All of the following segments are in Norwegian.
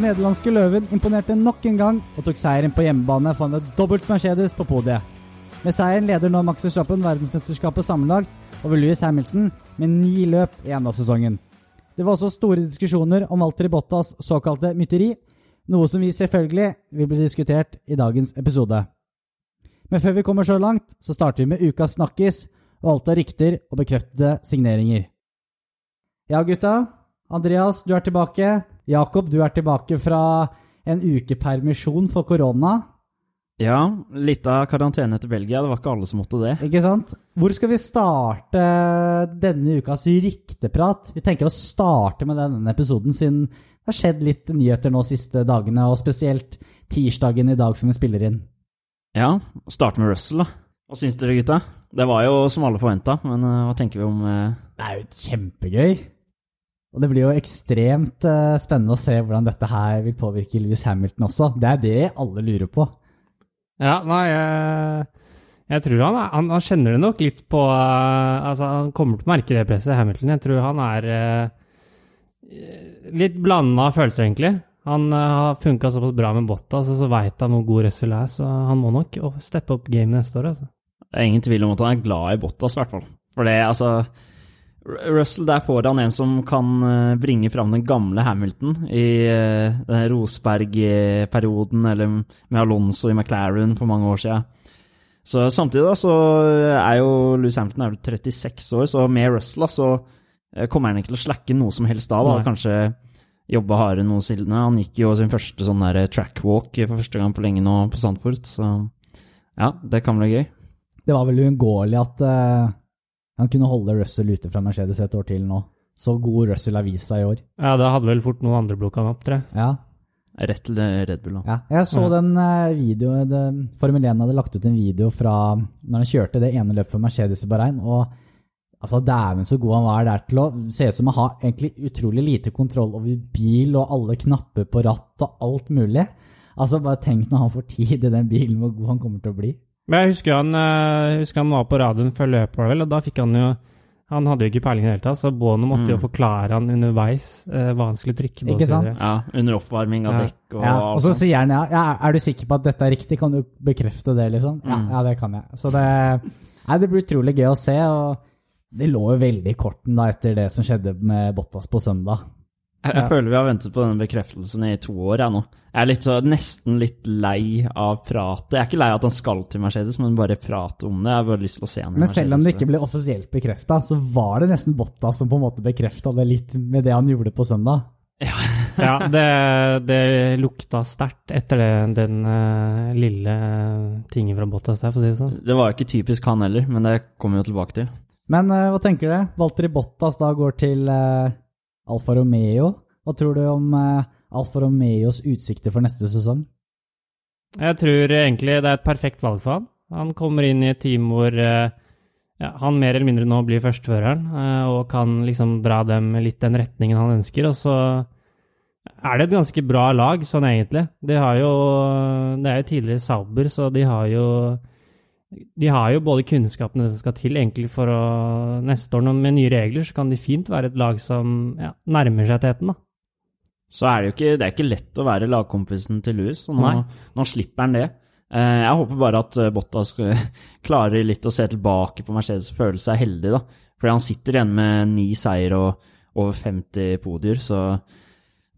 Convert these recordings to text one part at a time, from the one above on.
Den nederlandske løven imponerte nok en gang og tok seieren på hjemmebane foran et dobbelt Mercedes på podiet. Med seieren leder nå Max Verstappen verdensmesterskapet sammenlagt over Louis Hamilton med ni løp i sesongen. Det var også store diskusjoner om Walter Bottas såkalte mytteri, noe som vi selvfølgelig vil bli diskutert i dagens episode. Men før vi kommer så langt, så starter vi med ukas snakkis og alt av rykter og bekreftede signeringer. Ja, gutta. Andreas, du er tilbake. Jakob, du er tilbake fra en ukepermisjon for korona. Ja, litt av karantene til Belgia. Det var ikke alle som måtte det. Ikke sant? Hvor skal vi starte denne ukas rykteprat? Vi tenker å starte med denne episoden siden det har skjedd litt nyheter nå siste dagene, og spesielt tirsdagen i dag som vi spiller inn. Ja, starte med Russell, da. Hva syns dere, gutta? Det var jo som alle forventa, men uh, hva tenker vi om uh... Det er jo kjempegøy. Og det blir jo ekstremt uh, spennende å se hvordan dette her vil påvirke Louis Hamilton også. Det er det alle lurer på. Ja, nei, jeg, jeg tror han, han, han, kjenner det nok litt på Altså, han kommer til å merke det presset, Hamilton. Jeg tror han er litt blanda følelser, egentlig. Han uh, har funka såpass bra med Bottas, og så veit han hvor god Russell er, så han må nok steppe opp gamet neste år. altså. Det er ingen tvil om at han er glad i Bottas, i hvert fall. For det, altså Russell, der får han en som kan uh, bringe fram den gamle Hamilton i denne Rosberg-perioden, eller med Alonso i McLaren for mange år siden. Så samtidig da, så er jo Louis Hampton er 36 år, så med Russell da, så kommer han ikke til å slakke noe som helst da. da. Kanskje jobba hardere noensinne. Han gikk jo sin første sånn der trackwalk for første gang på lenge nå på Sandford, så ja, det kan bli gøy. Det var vel uunngåelig at uh, han kunne holde Russell ute fra Mercedes et år til nå. Så god Russell har vist seg i år. Ja, da hadde vel fort noen andre blokka han opp, tror jeg. Ja. Rett til Red Bull, da. Ja, jeg så ja. den uh, videoen Formel 1 hadde lagt ut en video fra når han kjørte det ene løpet for Mercedes i Bahrain, og Altså, Dæven så god han var der til å se ut som å ha egentlig utrolig lite kontroll over bil og alle knapper på ratt og alt mulig. Altså, Bare tenk når han får tid i den bilen, hvor god han kommer til å bli. Men Jeg husker han, jeg eh, husker han var på radioen før løpet, vel, og da fikk han jo han hadde jo ikke peiling i det hele tatt, så Bono måtte mm. jo forklare han underveis eh, hva han skulle trykke på. Ikke sant? Ja, Under oppvarming av ja. dekk og ja, Og så sier han ja, ja, er du sikker på at dette er riktig, kan du bekrefte det, liksom? Ja, mm. ja det kan jeg. Så det, nei, det blir utrolig gøy å se. og det lå jo veldig i korten da etter det som skjedde med Bottas på søndag. Jeg, jeg ja. føler vi har ventet på denne bekreftelsen i to år jeg nå. Jeg er litt så, nesten litt lei av pratet. Jeg er ikke lei av at han skal til Mercedes, men bare prate om det. Jeg har bare lyst til å se han i Men selv om det ikke ble offisielt bekrefta, så var det nesten Bottas som på en måte bekrefta det litt med det han gjorde på søndag. Ja, ja det, det, lukta sterkt etter det, den uh, lille tingen fra Bottas der, for å si det sånn. Det var ikke typisk han heller, men det kommer vi jo tilbake til. Men uh, hva tenker du? Valtteri Bottas da går til uh, Alfa Romeo. Hva tror du om uh, Alfa Romeos utsikter for neste sesong? Jeg tror egentlig det er et perfekt valg for han. Han kommer inn i et team hvor uh, ja, han mer eller mindre nå blir førsteføreren, og kan liksom dra dem litt den retningen han ønsker. Og så er det et ganske bra lag, sånn egentlig. De har jo Det er jo tidligere Sauber, så de har jo de har jo både kunnskapene som skal til egentlig for å Neste år med nye regler så kan de fint være et lag som ja, nærmer seg teten, da. Så er det jo ikke, det er ikke lett å være lagkompisen til Louis, og nå, nå slipper han det. Eh, jeg håper bare at Botta Bottas klarer litt å se tilbake på Mercedes og føle seg heldig, da. Fordi han sitter igjen med ni seier og over 50 podier, så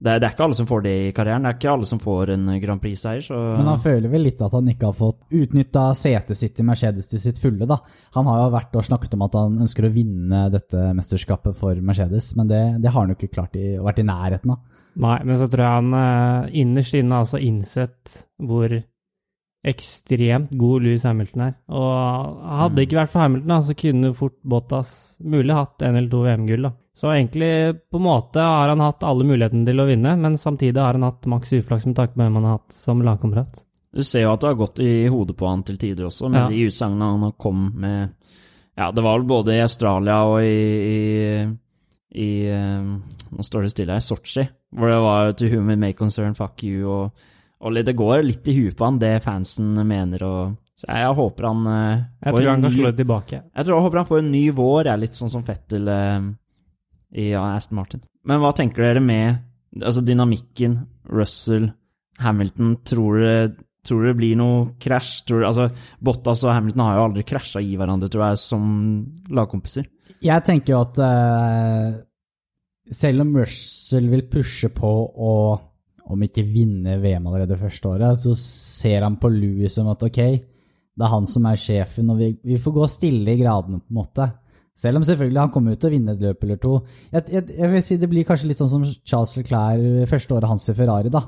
det, det, er ikke alle som får det i karrieren. Det er ikke alle som får en Grand Prix-seier. Men han føler vel litt at han ikke har fått utnytta setet sitt i Mercedes til sitt fulle, da. Han har jo vært og snakket om at han ønsker å vinne dette mesterskapet for Mercedes, men det, det har han jo ikke klart i, vært i nærheten av. Nei, men så tror jeg han eh, innerst inne har altså innsett hvor ekstremt god Louis Hamilton her. Og hadde det ikke vært for Hamilton, da, så kunne fort Bottas mulig hatt en eller to VM-gull. da. Så egentlig, på en måte, har han hatt alle mulighetene til å vinne, men samtidig har han hatt maks uflaks med tanke på hvem han har hatt som lagkamerat. Du ser jo at det har gått i hodet på han til tider også, med ja. de utsagnene han kom med Ja, det var vel både i Australia og i, i, i eh, Nå står det stille her, Sotsji, hvor det var 'to whom it may concern, fuck you' og, og det går litt i huet på han, det fansen mener. og så jeg, jeg håper han uh, Jeg tror han kan slå det tilbake. Jeg tror jeg håper han får en ny vår, er litt sånn som Fettel uh, i Aston Martin. Men hva tenker dere med Altså dynamikken, Russell, Hamilton, tror du Tror dere blir noe krasj? Altså, Bottas og Hamilton har jo aldri krasja i hverandre, tror jeg, som lagkompiser. Jeg tenker jo at uh, selv om Russell vil pushe på å om ikke vinne VM allerede første året, så ser han på Louis som at ok, det er han som er sjefen, og vi, vi får gå stille i gradene, på en måte. Selv om selvfølgelig han kommer ut til å vinne et løp eller to. Jeg, jeg, jeg vil si Det blir kanskje litt sånn som Charles Leclerc første året hans i Ferrari. da.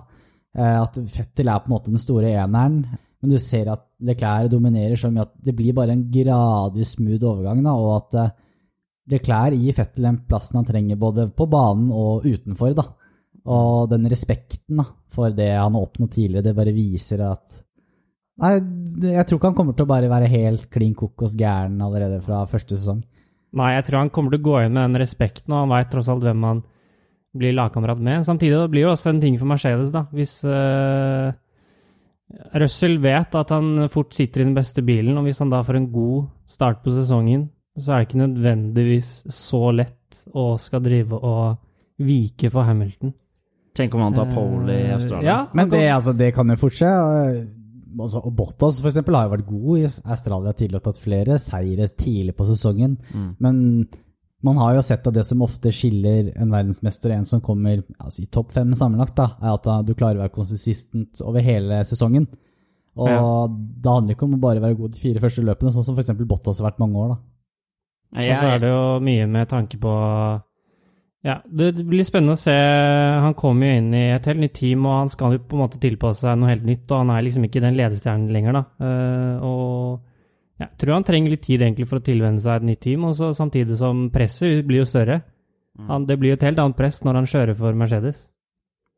Eh, At Fettel er på en måte den store eneren, men du ser at Leclerc dominerer så mye at det blir bare en gradvis smooth overgang, da, og at eh, Leclerc gir Fettel den plassen han trenger både på banen og utenfor. da. Og den respekten da, for det han har oppnådd tidligere, det bare viser at Nei, jeg tror ikke han kommer til å bare være helt klin kokos gæren allerede fra første sesong. Nei, jeg tror han kommer til å gå inn med den respekten, og han veit tross alt hvem han blir lagkamerat med. Samtidig det blir det også en ting for Mercedes, da. Hvis uh, Russell vet at han fort sitter i den beste bilen, og hvis han da får en god start på sesongen, så er det ikke nødvendigvis så lett å skal drive og vike for Hamilton. Tenk om han tar pole i Eh, Australia. Ja, Men det, kan- altså, det kan jo fort skje. Eh, Altså, og Bottas for eksempel, har jo vært god i Australia tidlig og tatt flere seire tidlig på sesongen. Mm. Men man har jo sett at det som ofte skiller en verdensmester og en som kommer altså, i topp fem sammenlagt, da, er at du klarer å være konsistent over hele sesongen. Og Ja. det handler ikke om å bare være god de fire første løpene, sånn som f.eks. Bottas har vært mange år. da. Nei, Og så er det jo mye med tanke på Ja, det blir spennende å se. Han kommer jo inn i et helt nytt team, og han skal jo på en måte tilpasse seg noe helt nytt. Og han er liksom ikke den ledestjernen lenger, da. Eh, og jeg tror han trenger litt tid egentlig for å tilvenne seg et nytt team, og så samtidig som presset blir jo større. Han, det blir jo et helt annet press når han kjører for Mercedes.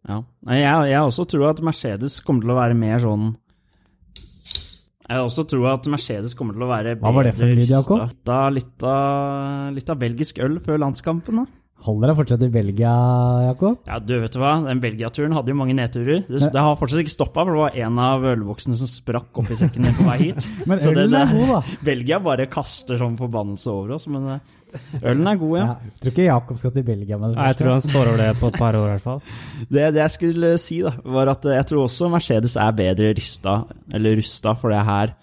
Ja. Jeg, jeg også tror at Mercedes kommer til å være mer sånn Jeg også tror at Mercedes kommer til å være Hva var det for bedre lyd, Jakob? Litt litt av belgisk øl før landskampen, da. Holder deg fortsatt i Belgia, Jakob? Ja, du vet du hva, den Belgia-turen hadde jo mange nedturer. Det, det har fortsatt ikke stoppa, for det var en av ølvoksene som sprakk opp i sekken din på vei hit. Men ølen det- ølen er god, da. Belgia bare kaster sånn forbannelse over oss, men eh, ølen er god, ja. Ja, jeg tror ikke Jakob skal til Belgia med det Nei, jeg tror han står over det på et par år, i hvert fall. Det, det jeg skulle si, da, var at jeg tror også Mercedes er bedre rysta, eller rusta for det her,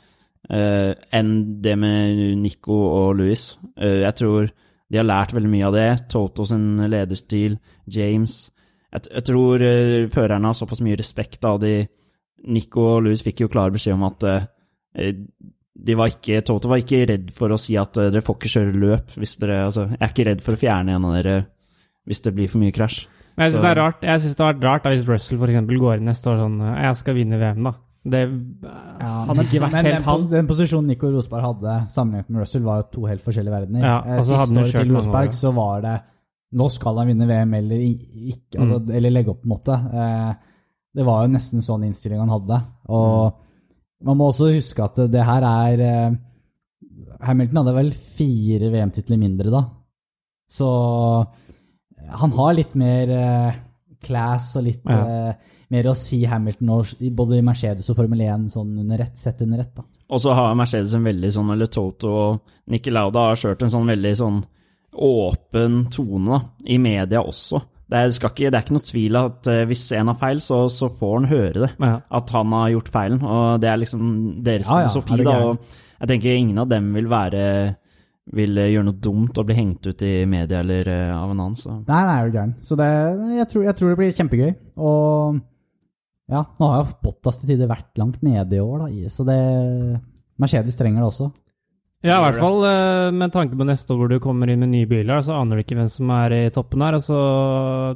uh, enn det med Nico og Louis. Uh, jeg tror de har lært veldig mye av det. Toto sin lederstil, James. Jeg, jeg tror uh, førerne har såpass mye respekt av de Nico og Louis fikk jo klar beskjed om at uh, de var ikke, Toto var ikke redd for å si at uh, dere får ikke kjøre løp hvis dere altså, Jeg er ikke redd for å fjerne en av dere hvis det blir for mye krasj. Men jeg syns det er rart Jeg synes det har vært rart da, hvis Russell for eksempel går inn neste år sånn Jeg skal vinne VM, da. Det Ja, hadde ikke vært men helt den, han. den posisjonen Nico Rosberg hadde sammenlignet med Russell, var jo to helt forskjellige verdener. Ja, altså, og hadde Siste året til Rosberg år, så var det Nå skal han vinne VM, eller ikke, altså, Mm. eller legge opp, på en måte. Eh, det var jo nesten sånn innstilling han hadde. Og man må også huske at det her er eh, Hamilton hadde vel fire VM-titler mindre da. Så han har litt mer eh, class og litt Ja. Mer å si Hamilton og både Mercedes og Formel 1 sånn under rett, sett under ett. da. Og så har Mercedes en veldig sånn, eller Toto og Nikki Lauda har kjørt en sånn veldig sånn åpen tone da, i media også. Det er, skal ikke, det er ikke noe tvil at eh, hvis en har feil, så, så får han høre det. Ja. At han har gjort feilen, og det er liksom deres Ja, ja, filosofi. er da, og jeg tenker ingen av dem vil være vil gjøre noe dumt og bli hengt ut i media eller eh, av en annen. Så. Nei, nei, er du gæren. Så det, jeg, tror, jeg tror det blir kjempegøy. Og ja, nå har jo Bottas til tider vært langt nede i år, da, så det Mercedes trenger det også. Ja, i hvert fall eh, med tanke på neste år hvor du kommer inn med nye biler, så aner du ikke hvem som er i toppen her. Og så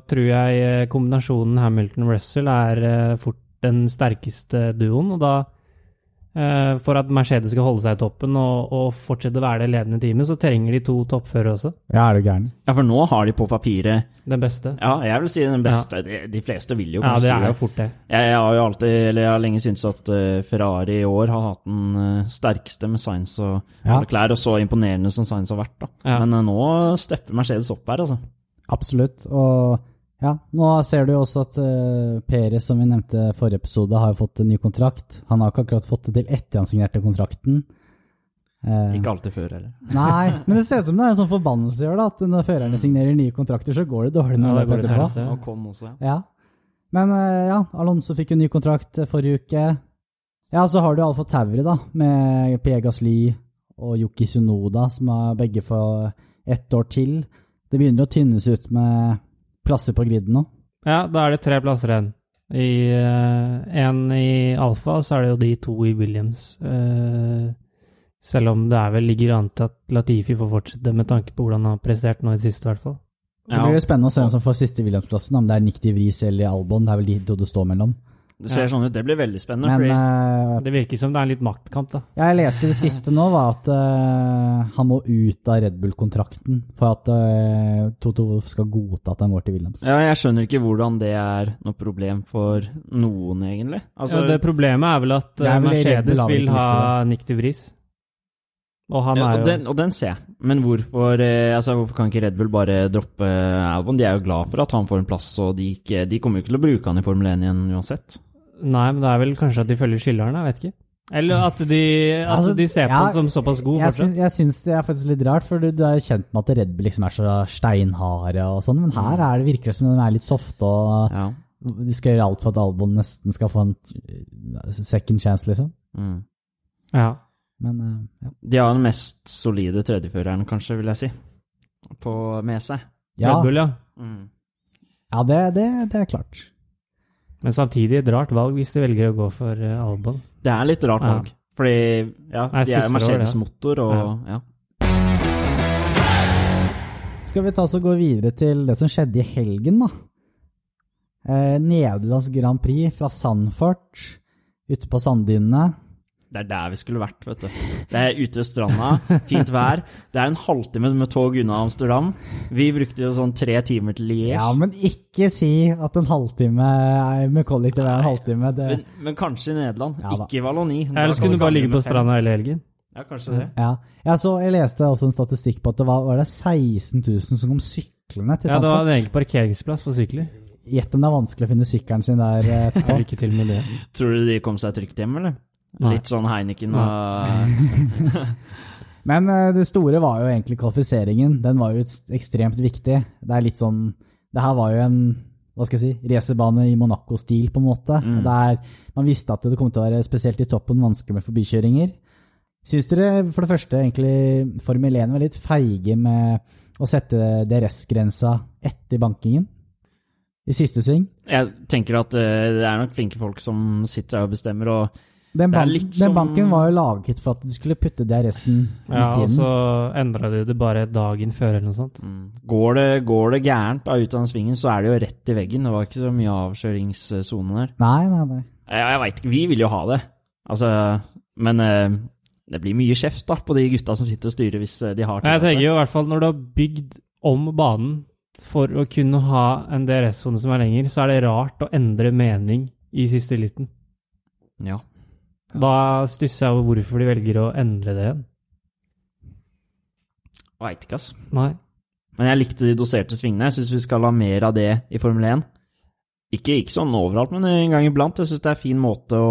tror jeg eh, kombinasjonen Hamilton-Russell er eh, fort den sterkeste duoen. Og da, for at Mercedes skal holde seg i toppen og, og fortsette å være det ledende teamet, så trenger de to toppførere også. Ja, er du gæren. Ja, for nå har de på papiret Den beste. Ja, jeg vil si den beste. De, de fleste vil jo kanskje si det Ja, det er jo fort det. Jeg, jeg har jo alltid, eller jeg har lenge syntes at eh, Ferrari i år har hatt den eh, sterkeste med Sainz og Ja. klær, og så imponerende som Sainz har vært. da. Ja. Men eh, nå stepper Mercedes opp her, altså. Absolutt. Og ja, nå ser du jo også at uh, Peres, som vi nevnte i forrige episode, har fått en ny kontrakt. Han har ikke akkurat fått det til etter han signerte kontrakten. Uh, Ikke alltid før heller. Nei, men det ser ut som det er en sånn forbannelse gjør det, at når førerne signerer nye kontrakter, så går det dårlig når ja, det går etterpå. Og kom også, ja. Ja. Men uh, ja, Alonso fikk jo ny kontrakt eh, forrige uke. Ja, så har du Alfa Tauri, da, med Pierre Gasly og Yuki Sunoda, som er begge for ett år til. Det begynner å tynnes ut med plasser på griden nå. Ja, da er det tre plasser igjen. I Én i Alfa, så er det jo de to i Williams. Uh, selv om det er vel ligger an til at Latifi får fortsette, med tanke på hvordan han har prestert nå i siste, i hvert fall. Så blir det spennende å se hvem som får siste Williams-plassen, om det er Nick de Vries eller Albon. Det er vel de to det står mellom. Det ser sånn ut. Det blir veldig spennende. Men fordi eh, Det virker som det er en litt maktkamp, da. jeg leste det siste nå, var at uh, han må ut av Red Bull-kontrakten for at uh, Toto skal godta at han går til Williams. ja, jeg skjønner ikke hvordan det er noe problem for noen, egentlig. Altså, ja, det problemet er vel at er vel Mercedes vil ha Nick de Vries. Og han ja, er og, den, og den ser jeg. Men hvorfor, eh, altså, hvorfor kan ikke Red Bull bare droppe Albon? De er jo glad for at han får en plass, og de, ikke, de kommer jo ikke til å bruke han i Formel 1 igjen uansett. Nei, men det er vel kanskje at de følger skilleren, jeg vet ikke. Eller at de, at Altså, de ser på ja, han som såpass god Jeg, fortsatt. syns, jeg syns det er faktisk litt rart, for du, du er jo kjent med at Red Bull liksom er så steinharde og sånn, men her er det virker det som de er litt softe, og Ja. de skal gjøre alt for at Albon nesten skal få en second chance, liksom. Mm. Ja. Men eh, ja. De har den mest solide tredjeføreren, kanskje, vil jeg si, på, med seg. Ja, Red Bull, ja. Mm. ja det, det, det er klart. Men samtidig et rart valg hvis de velger å gå for uh, Albon. Det er litt rart Ja. valg. Fordi ja, de er Mercedes-motor og ja. Skal vi ta oss og gå videre til det som skjedde i helgen, da? Eh, Nederlands Grand Prix fra Sandfort, ute på sanddynene. Det er der vi skulle vært, vet du. Det er ute ved stranda, fint vær. Det er en halvtime med tog unna Amsterdam. Vi brukte jo sånn tre timer til Liège. Ja, men ikke si at en halvtime med kollektiv er en halvtime. Det, men, men kanskje i Nederland, Ja ikke i Valoni. Eller skulle kunne du bare ligge på stranda hele helgen. Ja, kanskje det. ja. Jeg, så, jeg leste også en statistikk på at det var, var det 16 000 som kom syklende til Ja, det var en egen parkeringsplass for sykler. Gjett om det er vanskelig å finne sykkelen sin der eh. Lykke til med det. Tror du de kom seg trygt hjem, eller? Nei. Litt sånn Heineken og Men eh, det store var jo egentlig kvalifiseringen. Den var jo ekstremt viktig. Det er litt sånn Det her var jo en hva skal jeg si, racerbane i Monaco-stil, på en måte. Mm. Der man visste at det kom til å være spesielt i toppen vanskelig med forbikjøringer. Syns dere for det første egentlig Formel 1 var litt feige med å sette DRS-grensa etter bankingen? I siste sving? Jeg tenker at eh, det er nok flinke folk som sitter her og bestemmer, og Den, Det ban litt den som- banken var jo laget for at du skulle putte DRS-en Ja, midt og i den. så endra de det bare dagen før eller noe sånt. mm, går, det, går det gærent da ut av den svingen, så er det jo rett i veggen. Det var ikke så mye avkjøringssone der. Nei, nei, nei. Jeg, jeg veit ikke, vi vil jo ha det. Altså, men eh, det blir mye kjeft da på de gutta som sitter og styrer hvis eh, de har Jeg tillatt det. tenker jo i hvert fall når du har bygd om banen for å kunne ha en DRS-sone som er lenger, så er det rart å endre mening i siste liten. Ja. Da stusser jeg over hvorfor de velger å endre det igjen. Veit ikke, ass. Nei. Men jeg likte de doserte svingene. Jeg syns vi skal ha mer av det i Formel 1. Ikke, ikke sånn overalt, men en gang iblant. Jeg syns det er en fin måte å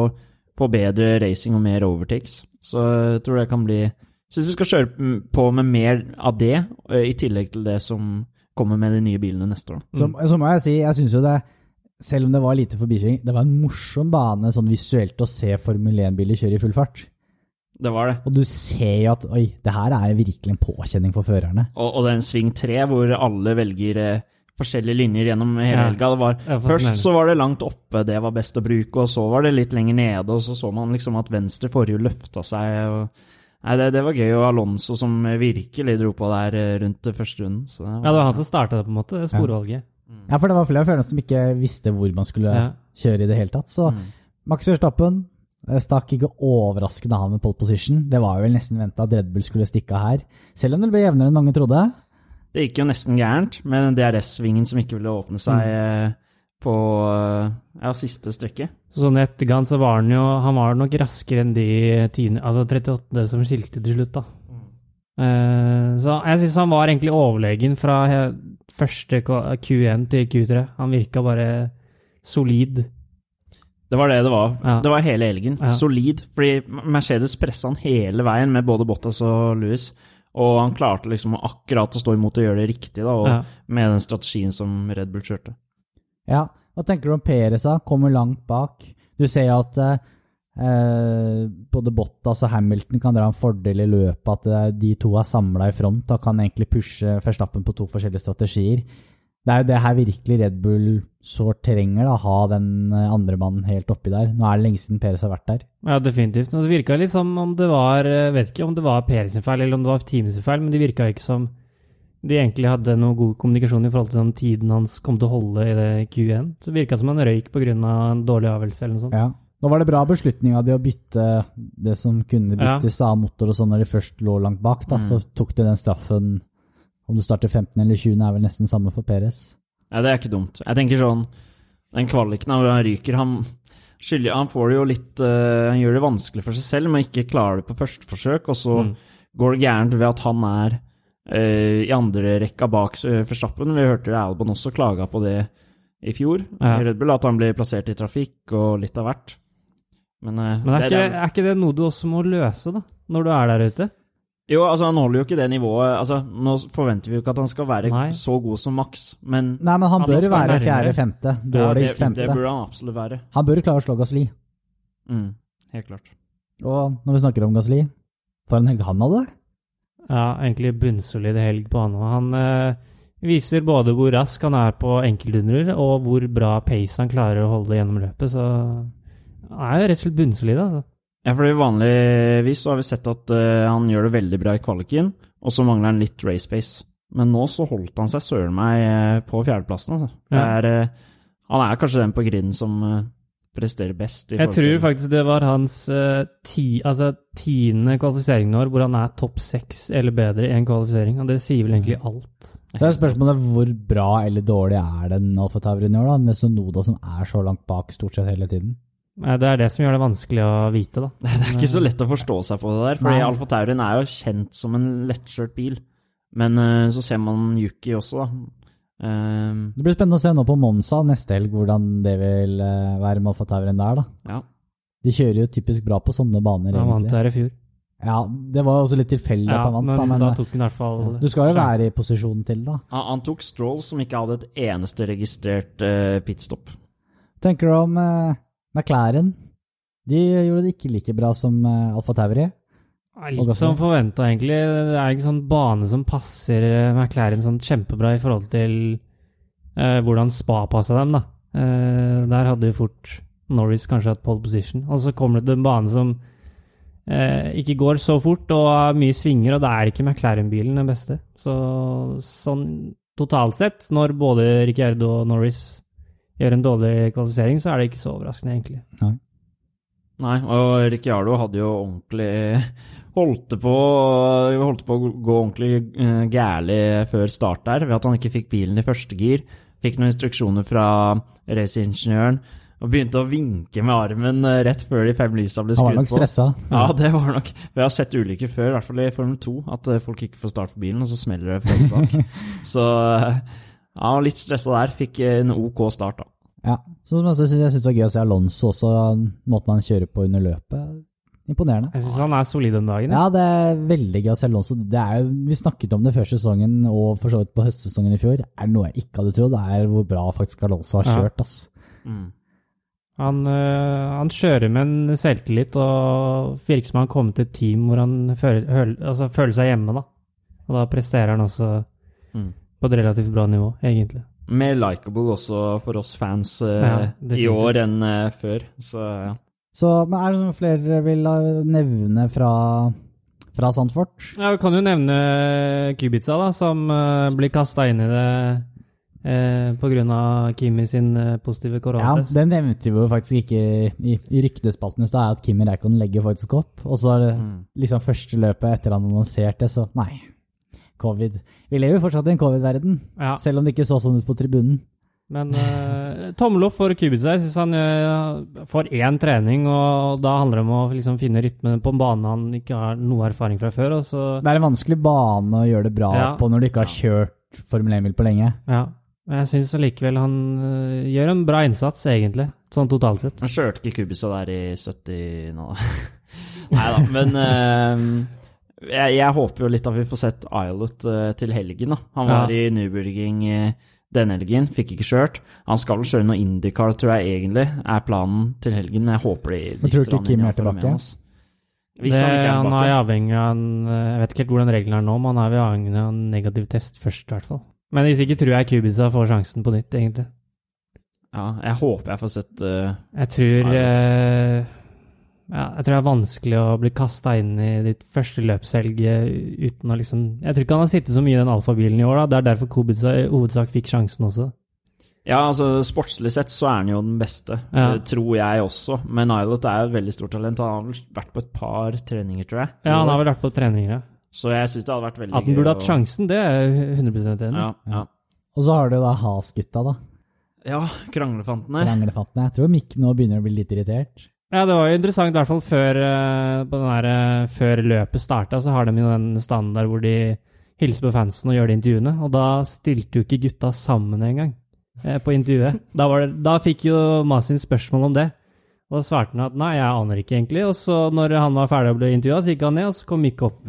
få bedre racing og mer overtakes. Så jeg tror det kan bli Jeg syns vi skal kjøre på med mer av det, eh, i tillegg til det som kommer med de nye bilene neste år. Så, så må jeg si, jeg syns jo det selv om det var lite forbikjøring, det var en morsom bane sånn visuelt å se Formel 1-biler kjøre i full fart. Det var det. Og du ser jo at oi, det her er virkelig en påkjenning for førerne. Og, og den sving tre, hvor alle velger eh, forskjellige linjer gjennom hele helga. Det var, først så var det langt oppe, det var best å bruke, og så var det litt lenger nede, og så så man liksom at venstre forhjul løfta seg. og Nei, det, det var gøy, og Alonso som virkelig dro på der eh, rundt første runden. Så det Ja, det var han som starta det, på en måte, det sporvalget. Ja, for det var flere av førerne som ikke visste hvor man skulle Ja. kjøre i det hele tatt. Så Mm. Max Verstappen eh, stakk ikke overraskende av med pole position. Det var jo vel nesten venta at Red Bull skulle stikke av her, selv om det ble jevnere enn mange trodde. Det gikk jo nesten gærent med den DRS-svingen som ikke ville åpne seg mm. på eh, ja, siste strekket. Sånn i etterkant så var han jo Han var nok raskere enn de tiende, altså 38 som skilte til slutt, da. Eh, så jeg syns han var egentlig overlegen fra første Q- Q1 til Q3. Han virka bare solid. Det var det det var. Ja. Det var hele helgen. Ja. Solid. Fordi Mercedes pressa han hele veien med både Bottas og Lewis. Og han klarte liksom akkurat å stå imot og gjøre det riktig, da, og Ja. med den strategien som Red Bull kjørte. Ja, hva tenker du om Perez da? Kommer langt bak. Du ser jo at eh, både Bottas og Hamilton kan dra en fordel i løpet, at eh, de to er samla i front og kan egentlig pushe Verstappen på to forskjellige strategier. Det er jo det her virkelig Red Bull sårt trenger, da, ha den eh, andre mannen helt oppi der. Nå er det lenge siden Perez har vært der. Ja, definitivt. Og det virka litt som om det var Jeg vet ikke om det var Perez sin feil, eller om det var teamet sin feil, men det virka ikke som de egentlig hadde noe god kommunikasjon i forhold til den tiden hans kom til å holde i det Q1. Så det virka som han røyk pga. en dårlig avgjørelse eller noe sånt. Ja. Nå var det bra beslutning av de å bytte det som kunne byttes av motor og sånn når de først lå langt bak. da, Mm. Så tok de den straffen Om du starter 15 eller 20, er vel nesten samme for Perez. Ja, det er ikke dumt. Jeg tenker sånn Den kvaliken hvor han ryker Han, skylder, han får det jo litt uh, Han gjør det vanskelig for seg selv men ikke klarer det på første forsøk, og så Mm. går det gærent ved at han er uh, i andre rekka bak uh, Verstappen. Vi hørte Albon også klaga på det i fjor Ja. i Red Bull, at han ble plassert i trafikk og litt av hvert. Men, eh, Men er det- ikke, er ikke det noe du også må løse, da? Når du er der ute? Jo, altså han holder jo ikke det nivået. Altså, Nå forventer vi jo ikke at han skal være Nei. så god som Max, men Nei, men han, Han bør jo være fjerde-femte. ja, det, det burde han absolutt være. Han bør klare å slå Gasli. Mm, helt klart. Og når vi snakker om Gasli, for en helg han hadde. Ja, egentlig bunnsolid helg på han. Han øh, viser både hvor rask han er på enkeltundrer, og hvor bra pace han klarer å holde gjennom løpet, så han er jo rett og slett bunnsolid, altså. Ja, fordi Vanligvis så har vi sett at uh, han gjør det veldig bra i kvaliken, og så mangler han litt race pace. Men nå så holdt han seg søren meg eh, på fjerdeplassen. Altså. Ja. Er, uh, han er kanskje den på griden som uh, presterer best. I Jeg tror til- faktisk det var hans ti, altså, tiende kvalifisering i år hvor han er topp seks eller bedre i en kvalifisering, og det sier vel egentlig alt. Så er spørsmålet hvor bra eller dårlig er den Alfa Taurin i år, da, med Sonoda som er så langt bak stort sett hele tiden. Eh, Det er det som gjør det vanskelig å vite, da. Det er ikke så lett å forstå seg på det der, fordi Alfa Taurien er jo kjent som en lettkjørt bil. Men eh, så ser man Yuki også, da. Ehm, Det blir spennende å se nå på Monza neste helg hvordan det vil eh, være med Alfa Taurien der, da. ja. De kjører jo typisk bra på sånne baner, egentlig. Han vant der i fjor. Ja, det var også litt tilfeldig Ja, at han vant, men, da, men da eh, tok han i hvert fall du skal jo sjans. være i posisjon til, da. han, han tok Stroll, som ikke hadde et eneste registrert uh, pitstop. Tenker du om eh, McLaren? De gjorde det ikke like bra som uh, Alfa Tauri. Ja, Litt som forventa, egentlig. Det er ikke sånn bane som passer eh, McLaren sånn kjempebra i forhold til eh, hvordan Spa passa dem, da. Eh, der hadde jo fort Norris kanskje hatt pole position. Og så kommer det til en bane som eh, ikke går så fort og har mye svinger, og da er ikke McLaren-bilen den beste. Så sånn totalt sett, når både Ricciardo og Norris gjør en dårlig kvalifisering, så er det ikke så overraskende, egentlig. Nei, og Ricciardo hadde jo ordentlig Holdt på, holdt på å gå ordentlig uh, gærlig før start der, ved at han ikke fikk bilen i første gir. Fikk noen instruksjoner fra raceingeniøren og begynte å vinke med armen eh, rett før de fem lysa ble Han var nok på. stressa. Ja, det var nok. Vi har sett ulykker før, i hvert fall i Formel 2, at eh, folk ikke får start på bilen, og så smeller det fra bak. så eh, ja, litt stressa der. Fikk eh, en OK start, da. Ja. Så som jeg synes jeg det var gøy å se Alonso også, måten han kjører på under løpet. Imponerende. Jeg syns han er solid om dagen. Ja, det er veldig gøy å se Alonso. Det er jo, vi snakket om det før sesongen, og for så vidt på høstsesongen i fjor. Er det noe jeg ikke hadde trodd, det er hvor bra faktisk Alonso har Ja. kjørt. ass. Mm. Han, øh, han kjører med en selvtillit og virker som han har kommet til et team hvor han føler, altså, føler seg hjemme. da. Og da presterer han også Mm. På et relativt bra nivå, egentlig. Mer likeable også for oss fans eh, Ja, i år enn eh, før. Så ja. Så men er det noen flere dere vil eh, nevne fra, fra Sandfort? Ja, Vi kan jo nevne Kubica, da, som blir kasta inn i det eh, pga. Kimi sin øh, positive Ja, den nevnte vi jo faktisk ikke i, i ryktespalten i stad, at Kimi Reikon legger faktisk opp. Og så er det Mm. liksom første løpet etter han annonserte, så nei. Covid. Vi lever jo fortsatt i en covid-verden, Ja, selv om det ikke så sånn ut på tribunen. men uh, tommel opp for Kubica. Jeg syns han uh, får én trening, og da handler det om å liksom finne rytmen på en bane han ikke har noe erfaring fra før. og så... Det er en vanskelig bane å gjøre det bra Ja. på når du ikke har kjørt Formel 1-bil på lenge. Ja, men jeg syns allikevel han uh, gjør en bra innsats, egentlig. sånn totalt sett. Han kjørte ikke Kubica der i 70 nå. Nei da, men eh, jeg, jeg håper jo litt at vi får sett Islet uh, til helgen. da. Han var Ja. i Nürburgring uh, denne helgen, fikk ikke kjørt. Han skal vel kjøre noe Indycar, tror jeg egentlig, er planen til helgen. Men jeg håper de Men tror du ikke Kim er tilbake? Hvis Det, han ikke er han er avhengig av en, eh, Jeg vet ikke helt hvordan reglene er nå, men han er avhengig av en negativ test først, i hvert fall. Men hvis ikke tror jeg Kubica får sjansen på nytt, egentlig. Ja, jeg håper jeg får sett uh, Jeg tror eh, ja, Jeg tror det er vanskelig å bli kasta inn i ditt første løpshelg eh, uten å liksom Jeg tror ikke han har sittet så mye i den alfabilen i år, da. Det er derfor Kubica i hovedsak fikk sjansen også. Ja, altså sportslig sett så er han jo den beste, Ja. tror jeg også. Men Nylot er jo et veldig stort talent. Han har vel vært på et par treninger, tror jeg. Ja, han har vel vært på treninger, ja. Så jeg syns det hadde vært veldig gøy. At han burde hatt sjansen, det er jeg 100 enig i. Ja, ja. Og så har du da Has-gutta, da. ja, kranglefantene. Kranglefantene. Jeg tror Mikk nå begynner å bli litt irritert. Ja, det var jo interessant, i hvert fall før, eh, der, eh, før løpet starta, så har de jo den standard hvor de hilser på fansen og gjør de intervjuene. Og da stilte jo ikke gutta sammen engang eh, på intervjuet. Da, det, da fikk jo Masin spørsmål om det. Og da svarte han at nei, jeg aner ikke egentlig. Og så når han var ferdig å bli intervjua, så gikk han ned, og så kom Mikk opp.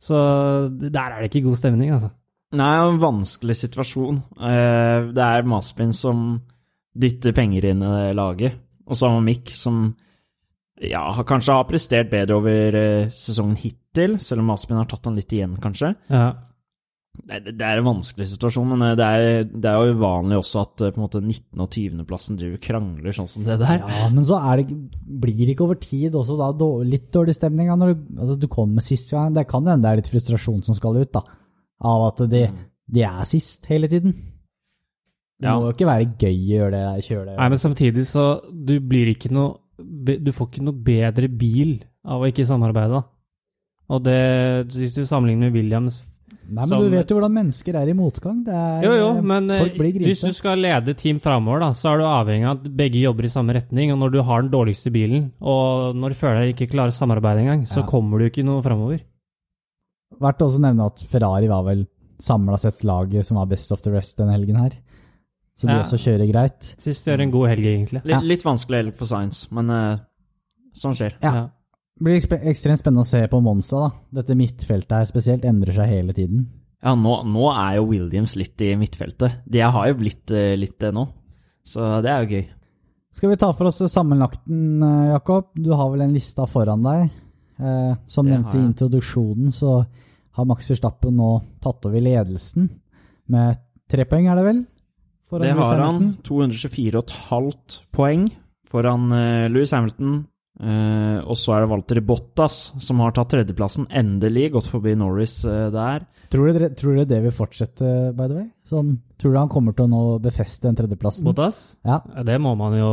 Så der er det ikke god stemning, altså. Nei, en vanskelig situasjon. Eh, Det er Maspin som dytter penger inn i laget, og så har man Mick som ja, kanskje har prestert bedre over eh, sesongen hittil, selv om Aspin har tatt han litt igjen, kanskje. Ja. Det det er en vanskelig situasjon, men eh, det er, det er jo uvanlig også at eh, på en måte 19. og 20. plassen driver krangler sånn som det der. Ja, men så er det, blir det ikke over tid også da litt dårlig stemning da, når du, altså, du kommer sist gang. Det kan hende det er litt frustrasjon som skal ut, da. Av at de, de er sist hele tiden. Det Ja. må jo ikke være gøy å gjøre det, kjøre det. Nei, men samtidig så Du blir ikke noe Du får ikke noe bedre bil av å ikke samarbeide. Og det Hvis du sammenligner med Williams Nei, men som- du vet jo hvordan mennesker er i motgang. Det er, Jo, jo, men eh, folk blir hvis du skal lede team framover, da, så er du avhengig av at begge jobber i samme retning. Og når du har den dårligste bilen, og når føler ikke klarer samarbeid engang, så Ja. kommer du ikke noe framover. Verdt å nevne at Ferrari var vel samla sett laget som var best of the rest denne helgen her. Så de Ja. også kjører greit. Syns det gjør en god helg, egentlig. Litt, litt vanskelig helg for Science, men uh, sånn skjer. Ja. Det blir ekstremt spennende å se på Monza. da. Dette midtfeltet her spesielt endrer seg hele tiden. Ja, nå, nå er jo Williams litt i midtfeltet. De har jo blitt uh, litt det nå, så det er jo gøy. Skal vi ta for oss sammenlagten, eh, Jakob? Du har vel en lista foran deg. Eh, som Det nevnt i introduksjonen, så har Max Verstappen nå tatt over ledelsen med tre poeng, er det vel? Foran Det har han. 224,5 poeng foran uh, Louis Hamilton. Uh, og så er det Walter Bottas som har tatt tredjeplassen. Endelig gått forbi Norris uh, der. Tror dere, tror dere det vil fortsette, by the way? Sånn, tror du han kommer til å nå befeste den tredjeplassen? Bottas? Ja. Det må man jo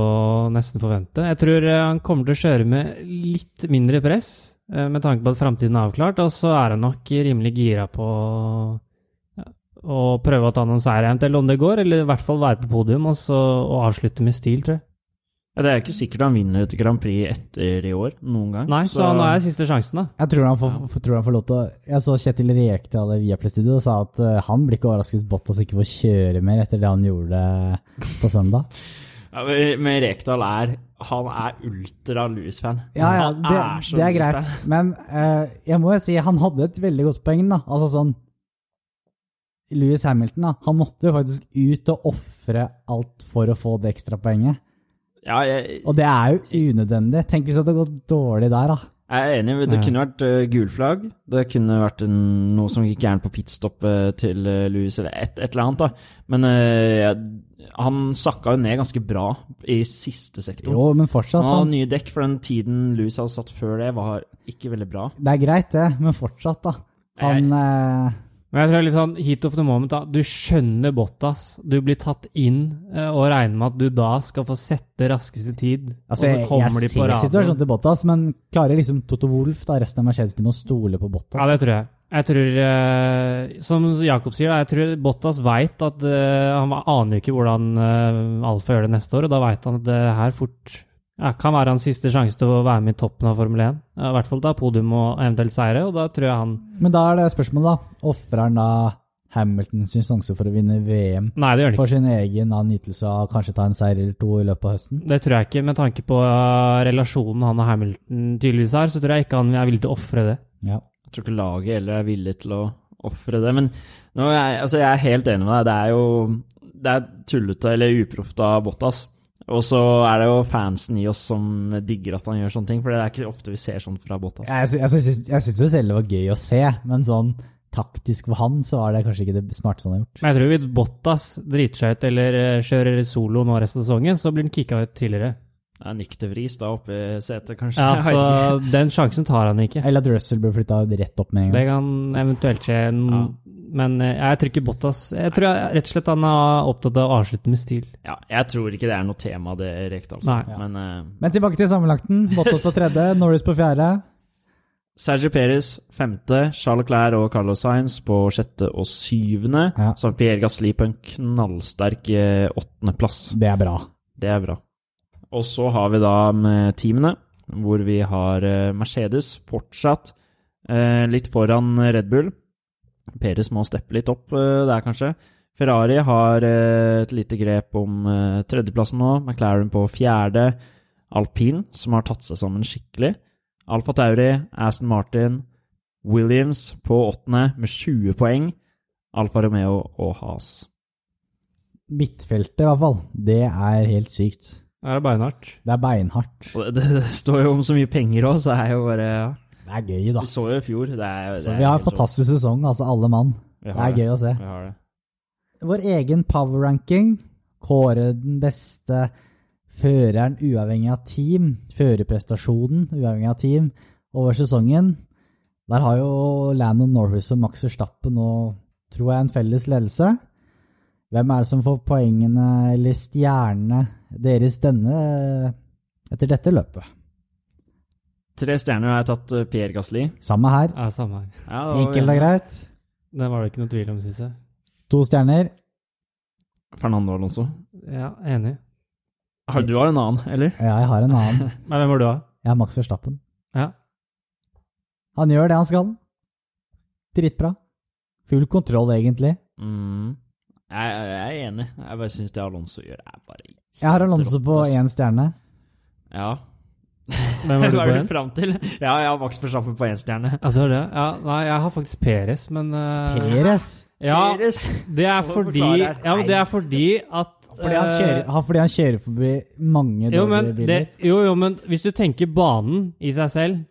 nesten forvente. Jeg tror eh, han kommer til å kjøre med litt mindre press, eh, med tanke på at framtiden er avklart, og så er han nok rimelig gira på å prøve å ta noen seier, eventuelt om det går, eller i hvert fall være på podium og, så, og avslutte med stil, tror jeg. Ja, det er ikke sikkert han vinner et Grand Prix etter i år, noen gang. Nei, så, nå er siste sjansen, da. Jeg tror han får, tror han får lov til å Jeg så Kjetil Rekdal i Viaplay-studio og sa at eh, han blir ikke overrasket hvis Bottas ikke får kjøre mer etter det han gjorde på søndag. ja, men- Rekdal er Han er ultra Louis-fan. Ja, ja, det, så det er greit. Men uh, jeg må jo si han hadde et veldig godt poeng, da. Altså sånn Louis Hamilton, da. Han måtte jo faktisk ut og ofre alt for å få det ekstrapoenget. Ja, jeg, Og det er jo unødvendig. Tenk hvis det hadde gått dårlig der, da. jeg er enig. Det kunne vært uh, gulflagg. Det kunne vært en, noe som gikk gærent på pitstoppet til uh, Louis, eller et, et eller annet. da. Men uh, jeg- han sakka jo ned ganske bra i siste sektor. Jo, men fortsatt. Han hadde nye dekk, for den tiden Louis hadde satt før det, var ikke veldig bra. det er greit, det, men fortsatt, da. Han eh, Men jeg tror litt sånn heat of the moment, da. Du skjønner Bottas. Du blir tatt inn eh, og regner med at du da skal få sette raskeste tid, Altså, og så jeg, kommer jeg de på ser situasjonen til Bottas, men klarer liksom Toto Wolff, da, resten av Mercedes-teamet, å stole på Bottas? Ja, det tror jeg. Jeg tror, eh, som Jakob sier, jeg tror Bottas veit at eh, Han aner jo ikke hvordan eh, Alfa gjør det neste år, og da veit han at det her fort ja, kan være hans siste sjanse til å være med i toppen av Formel 1. I hvert fall da podium og eventuelt seire, og da tror jeg han Men da er det spørsmålet, da. Ofrer han da Hamilton sin sjanse for å vinne VM Nei, det gjør det ikke. for sin egen nytelse av kanskje ta en seier eller to i løpet av høsten? Det tror jeg ikke. Med tanke på uh, relasjonen han og Hamilton tydeligvis har, så tror jeg ikke han er villig til å ofre det. Ja. Jeg tror ikke laget heller er villig til å ofre det. Men nå jeg, altså jeg er helt enig med deg. Det er jo det er tullete eller uproft av Bottas. Og så er det jo fansen i oss som digger at han gjør sånne ting, for det er ikke ofte vi ser sånt fra Bottas. Jeg, sy- jeg, syns- jeg syns jo selv det var gøy å se, men sånn taktisk for han, så var det kanskje ikke det smarteste han har gjort. Men jeg tror hvis Bottas driter seg ut eller uh, kjører solo nå resten av sesongen, så blir han kicka ut tidligere. Det er nyktervris da oppe i setet, kanskje. Ja, altså, så Den sjansen tar han ikke. Eller at Russell blir flytta rett opp med en gang. Det kan eventuelt skje, En, Ja. Men eh, jeg tror ikke Bottas Jeg tror jeg, rett og slett han er opptatt av å avslutte med stil. Ja, jeg tror ikke det er noe tema, det, Rekdal. Altså. Men uh, Men tilbake til sammenlagten. Bottas på tredje, Norris på fjerde. Sergio Perez femte, Charles Clair og Carlos Sainz på sjette og syvende. Ja. Så Pierre Gasli på en knallsterk eh, åttendeplass. Det er bra. Det er bra. Og så har vi da med teamene, hvor vi har Mercedes fortsatt eh, litt foran Red Bull. Perez må steppe litt opp eh, der, kanskje. Ferrari har eh, et lite grep om eh, tredjeplassen nå. McLaren på fjerde. Alpin, som har tatt seg sammen skikkelig. Alfa Tauri, Aston Martin, Williams på åttende med 20 poeng. Alfa Romeo og Haas. Midtfeltet, i hvert fall. Det er helt sykt. Det er beinhardt. Det er beinhardt. Det, det, det står jo om så mye penger òg, så det er jo bare ja. Det er gøy, da. Vi så jo i fjor. Det er, det Så vi har en fantastisk sesong, altså alle mann. Det er gøy å se. Vi har det. Vår egen power ranking. Kåre den beste føreren uavhengig av team. Førerprestasjonen uavhengig av team over sesongen. Der har jo Landon Norris og Max Verstappen nå, tror jeg, en felles ledelse. Hvem er det som får poengene eller stjernene deres denne etter dette løpet? Tre stjerner har jeg tatt eh, Pierre Gasli. Samme her. Ja, samme her. Ja, var Enkelt og greit. Det var det ikke noe tvil om, syns jeg. To stjerner. Fernando Alonso. Ja, enig. Har, du har en annen, eller? Ja, jeg har en annen. Men hvem var du, da? Jeg har Max Verstappen. Ja. Han gjør det han skal. Dritbra. Full kontroll, egentlig. Mm. Jeg, jeg er enig. Jeg bare syns det Alonso gjør, er bare Jeg har Alonso på én stjerne. Ja. Hvem var du på igjen? fram til? Ja, jeg har Max Verstappen på én stjerne. Ja, det var det? Ja, nei, jeg har faktisk Peres, men uh, Peres. Ja, Peres. det er fordi. Ja, men det er fordi at Fordi han, eh, kjører, fordi han kjører forbi mange jo, men dårlige det, jo, jo, men hvis du tenker banen i seg selv,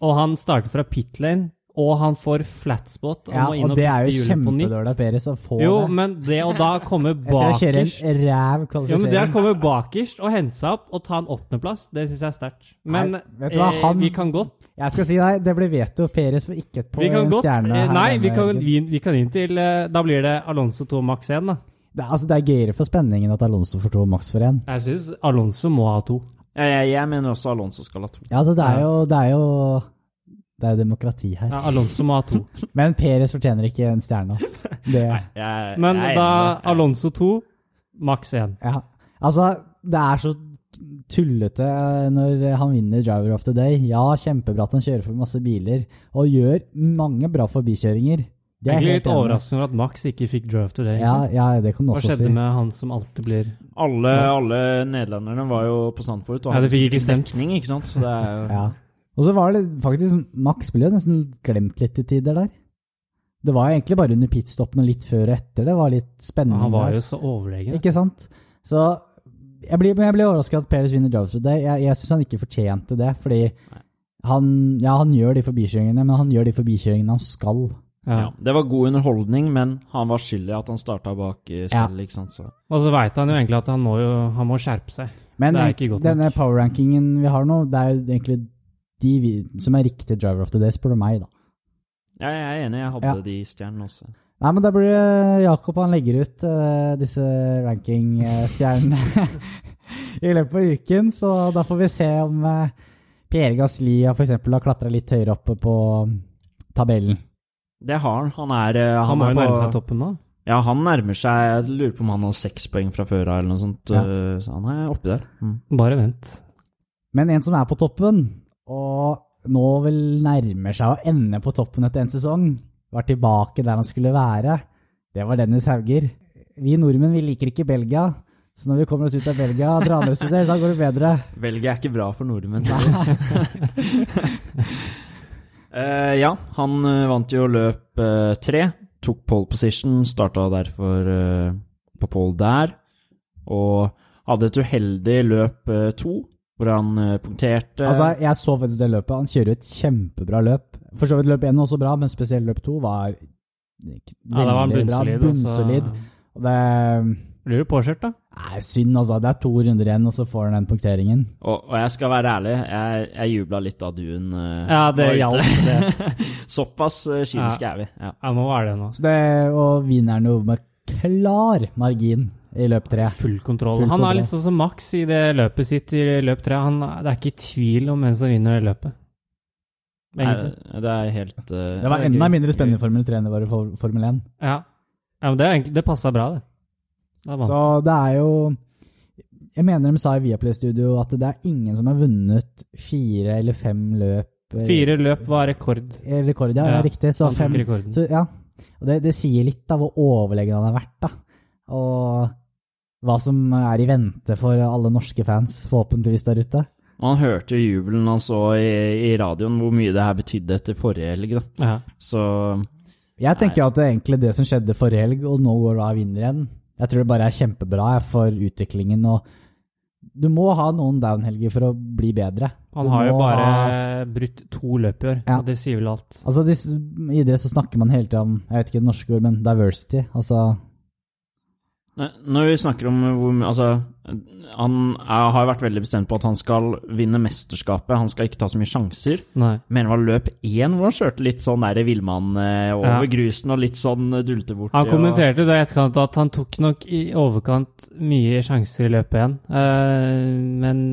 og han starter fra pit lane, og han får flatspot og Ja, må inn og og det er jo kjempedårlig av Peres å få Jo, det. men det å da komme Etter å kjøre bakerst en ræv Jo, men det å komme bakerst og hente seg opp og ta en åttendeplass, det syns jeg er sterkt. Men Nei, vet du hva, eh, han- vi kan godt Jeg skal si deg, det blir veto. Peres får ikke på en godt stjerne. eh, her Nei, vi kan, vi, vi kan inn til eh, Da blir det Alonso 2 Max 1, da. Det, altså, det er gøyere for spenningen at Alonso får to, Max for én. Jeg syns Alonso må ha to. Jeg, jeg, jeg mener også Alonso skal ha to. Ja, altså, det er jo Det er jo det er jo demokrati her. Ja, Alonso må ha to. Men Peres fortjener ikke en stjerne. Altså. Det, Jeg, Men jeg da jeg. Alonso to, Max 1. ja. Altså, det er så tullete når han vinner Driver of the Day. Ja, kjempebra at han kjører for masse biler, og gjør mange bra forbikjøringer. Det er Egentlig jeg litt overraskende over at Max ikke fikk drive to day. Ja, ja, det kan du Hva også skjedde si. med han som alltid blir Alle, alle nederlenderne var jo på Sandford og Ja, det fikk ikke dekning, ikke sant? Så det er jo Ja. Og så var det faktisk Max ble jo nesten glemt litt i tider der. Det var egentlig bare under pitstoppen og litt før og etter det var litt spennende. Han var der. jo så overlegen. Ikke sant? Så jeg blir, jeg blir overrasket at Perez vinner Drive Today. Jeg, jeg syns han ikke fortjente det, fordi han, ja, han gjør de forbikjøringene, men han gjør de forbikjøringene han skal. Ja. ja. Det var god underholdning, men han var skyld i at han starta bak selv. selv, ikke sant? Så. Og så veit han jo egentlig at han må, jo, han må skjerpe seg. Men Det er ikke godt nok. denne power-rankingen vi har nå, det er jo egentlig de som er riktig driver of the day, spør du meg, da. Ja, jeg er enig, jeg hadde Ja. de stjernene også. Nei, men da blir det Jakob han legger ut uh, disse ranking-stjernene i løpet av uken, så da får vi se om uh, Pierre Gasli f.eks. har klatra litt høyere oppe på tabellen. Det har han. Han er uh, Han, må er jo nærmet nærme seg toppen nå. Ja, han nærmer seg Jeg lurer på om han har seks poeng fra før av, eller noe sånt. Ja. Så han er oppi der. Mm. Bare vent. Men en som er på toppen, og nå vel nærmer seg å ende på toppen etter en sesong, var tilbake der han skulle være, det var Dennis Hauger. Vi nordmenn vi liker ikke Belgia, så når vi kommer oss ut av Belgia og drar ned steder, da går det bedre. Belgia er ikke bra for nordmenn. uh, ja, han eh, vant jo løp uh, tre. Tok pole position, starta derfor uh, på pole der. Og hadde et uheldig løp to, hvor han eh, punkterte. Altså, jeg så faktisk det løpet. Han kjører jo et kjempebra løp. For så vidt løp én også bra, men spesielt løp to var veldig Ja, det var en bra. bunnsolid. Bunnsolid. altså. Og det Blir du påkjørt, da? Nei, synd, altså. Det er to runder igjen, og så får han den punkteringen. Og, og jeg skal være ærlig, jeg, jeg jubla litt da duen uh, Ja, det hjalp, det. Såpass uh, kyniske er vi. Ja. Ja, nå er det nå. Så det, og vinneren jo med klar margin i løp tre. Full kontroll. Full han kontroll. er litt sånn som Max i det løpet sitt i løp tre. Han, det er ikke tvil om hvem som vinner det løpet. Egentlig. Nei, det er helt uh, Det var enda mindre spennende i Formel 3 enn det var i Formel 1. Ja. ja, men det, egentlig, det passa bra, det. det Så det er jo Jeg mener de sa i Viaplay-studio at det er ingen som har vunnet fire eller fem løp. eh, Fire løp var rekord. eh, Rekord, ja, ja, Ja, riktig. Så fem rekorden. så, Ja. Og det, det sier litt av hvor overlegen han har vært, da. Og hva som er i vente for alle norske fans, forhåpentligvis der ute. Man hørte jo jubelen han så i, i radioen, hvor mye det her betydde etter forrige helg. da. Ja. Så Jeg tenker jo at det er egentlig det som skjedde forrige helg, og nå går da vinner igjen. Jeg tror det bare er kjempebra for utviklingen. og Du må ha noen down-helger for å bli bedre. Han har jo bare ha- brutt to løp i år, Ja. og det sier vel alt. Altså, I idrett så snakker man hele tida om jeg vet ikke det norske ord, men diversity. Altså, Når vi snakker om hvor mye Altså, han er, har vært veldig bestemt på at han skal vinne mesterskapet. Han skal ikke ta så mye sjanser. Nei. Mener det var løp én hvor han kjørte litt sånn der villmann eh, over Ja. grusen og litt sånn eh, dulte borti. Han kommenterte da i etterkant at han tok nok i overkant mye sjanser i løpet igjen. Eh, men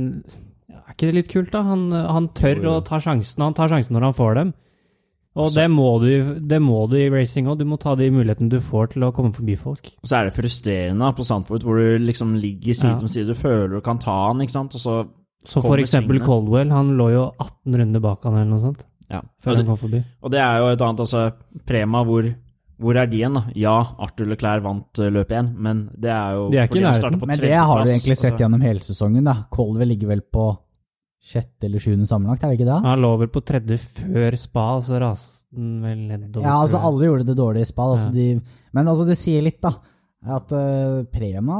er ikke det litt kult, da? Han, han tør å ta sjansen, og han tar sjansen når han får dem. Og Så- det, må du, det må du i racing òg. Du må ta de mulighetene du får til å komme forbi folk. Og så er det frustrerende på Sandford, hvor du liksom ligger side Ja. om side. Du føler du kan ta han, ikke sant, og så Så for eksempel svingene. Coldwell, han lå jo 18 runder bak han eller noe sånt, Ja. før Og han kom forbi. og det er jo et annet, altså Prema, hvor, hvor er de igjen, da? Ja, Arthur Leclerc vant løpet løp én, men det er jo De er ikke i nærheten. men det har du egentlig sett altså. gjennom hele sesongen. da. Coldwell ligger vel på sjette eller sjuende sammenlagt, er det ikke det? Han lå vel på tredje før spa, og så raste han vel nedover. Ja, altså alle gjorde det dårlig i spa. Altså, Ja. de, men altså, det sier litt, da. At uh, Prema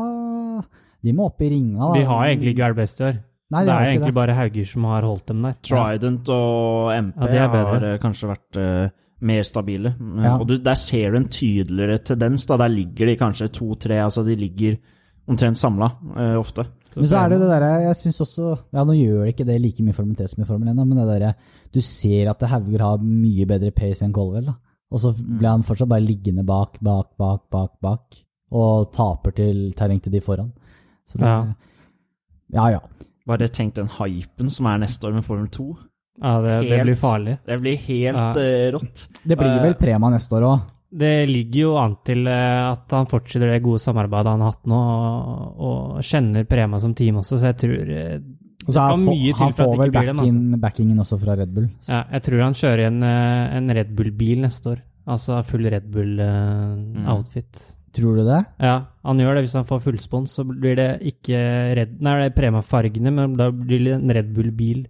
De må opp i ringa. da. De har egentlig ikke vært best i år. Nei, det de det er egentlig det. bare Hauger som har holdt dem der. Trident og MP Ja, har eh, kanskje vært uh, mer stabile. Ja. Og du, der ser du en tydeligere tendens. da, Der ligger de kanskje to-tre, altså de ligger omtrent samla uh, ofte. Men så er det det derre Jeg syns også Ja, nå gjør det ikke det like mye Formel 3 som i Formel 1, men det derre Du ser at Hauger har mye bedre pace enn Colwell, da. Og så ble han fortsatt bare liggende bak, bak, bak, bak, bak. Og taper til terreng til de foran. Så det Ja. Ja, ja. Bare tenk den hypen som er neste år med Formel 2. Ja, det, det blir farlig. Det blir helt Ja. uh, rått. Det blir Eh, vel Prema neste år òg. Det ligger jo an til eh, at han fortsetter det gode samarbeidet han har hatt nå, og, og kjenner Prema som team også, så jeg tror eh, Og det så skal han, får- mye til han for at får det vel ikke blir dem, altså. back-in- backingen også fra Red Bull. Ja, jeg tror han kjører en, eh, en Red Bull-bil neste år. Altså full Red Mm. Bull-outfit. Tror du det? Ja, han gjør det. Hvis han får fullspons, så blir det ikke Red Nei, det er Prema-fargene, men da blir det en Red Bull-bil.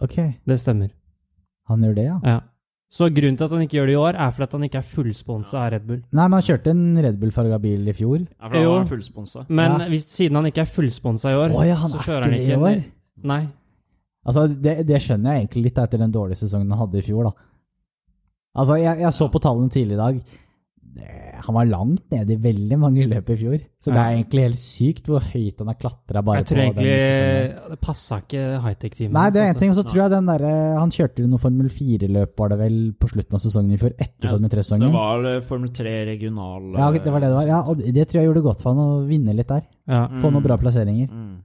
Ok, Det stemmer. han gjør det, ja. Ja. Så grunnen til at han ikke gjør det i år, er for at han ikke er fullsponsa av Red Bull. Nei, men han kjørte en Red Bull-farga bil i fjor. Ja, for da var han fullsponsa. Men Ja. hvis, siden han ikke er fullsponsa i år, Å ja, han så er kjører han ikke i år? Nei. Altså, det, det skjønner jeg egentlig litt etter den dårlige sesongen han hadde i fjor, da. Altså, jeg, jeg så på tallene tidlig i dag. Det- Han var langt nede i veldig mange løp i fjor. Så det er egentlig helt sykt hvor høyt han har klatra bare Jeg tror på egentlig den det passa ikke high-tech-teamet. Nei, det er én en ting. Og så altså. tror jeg den derre Han kjørte jo noe Formel 4-løp, var det vel, på slutten av sesongen i fjor, etter Ja, Formel Det 3-sesongen. var eh, Formel 3 regional Ja, det var det det var. Ja, og det tror jeg gjorde godt for han å vinne litt der. Ja. Få noen bra plasseringer. Mm.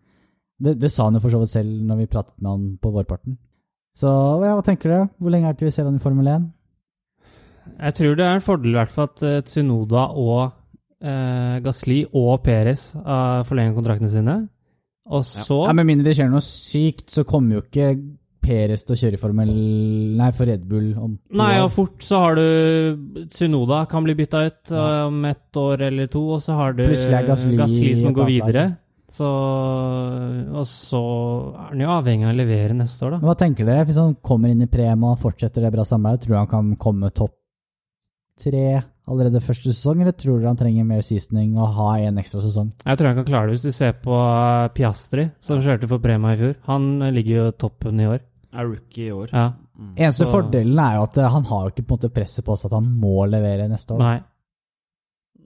Det, det sa han jo for så vidt selv når vi pratet med han på vårparten. Så ja, hva tenker du? Hvor lenge er det til vi ser han i Formel 1? Jeg tror det er en fordel i hvert fall at eh, Tsunoda og eh, Gasli og Perez har forlenger kontraktene sine. Og så Ja, Med mindre det skjer noe sykt, så kommer jo ikke Perez til å kjøre Formel Nei, for Red Bull om to Nei, og fort så har du Tsunoda kan bli bytta ut ja. om et år eller to, og så har du Gasli, som går videre. Så Og så er han jo avhengig av å levere neste år, da. Hva tenker dere? Hvis han kommer inn i Prema og fortsetter det bra samarbeidet, tror du han kan komme topp tre allerede første sesong, eller tror dere han trenger mer seasoning og ha en ekstra sesong? Jeg tror han kan klare det hvis du ser på uh, Piastri, som kjørte for Prema i fjor. Han uh, ligger jo toppen i år. Er rookie i år. Ja. Mm. Eneste Så- fordelen er jo at eh, han har jo ikke på en måte presset på seg at han må levere neste år. Nei.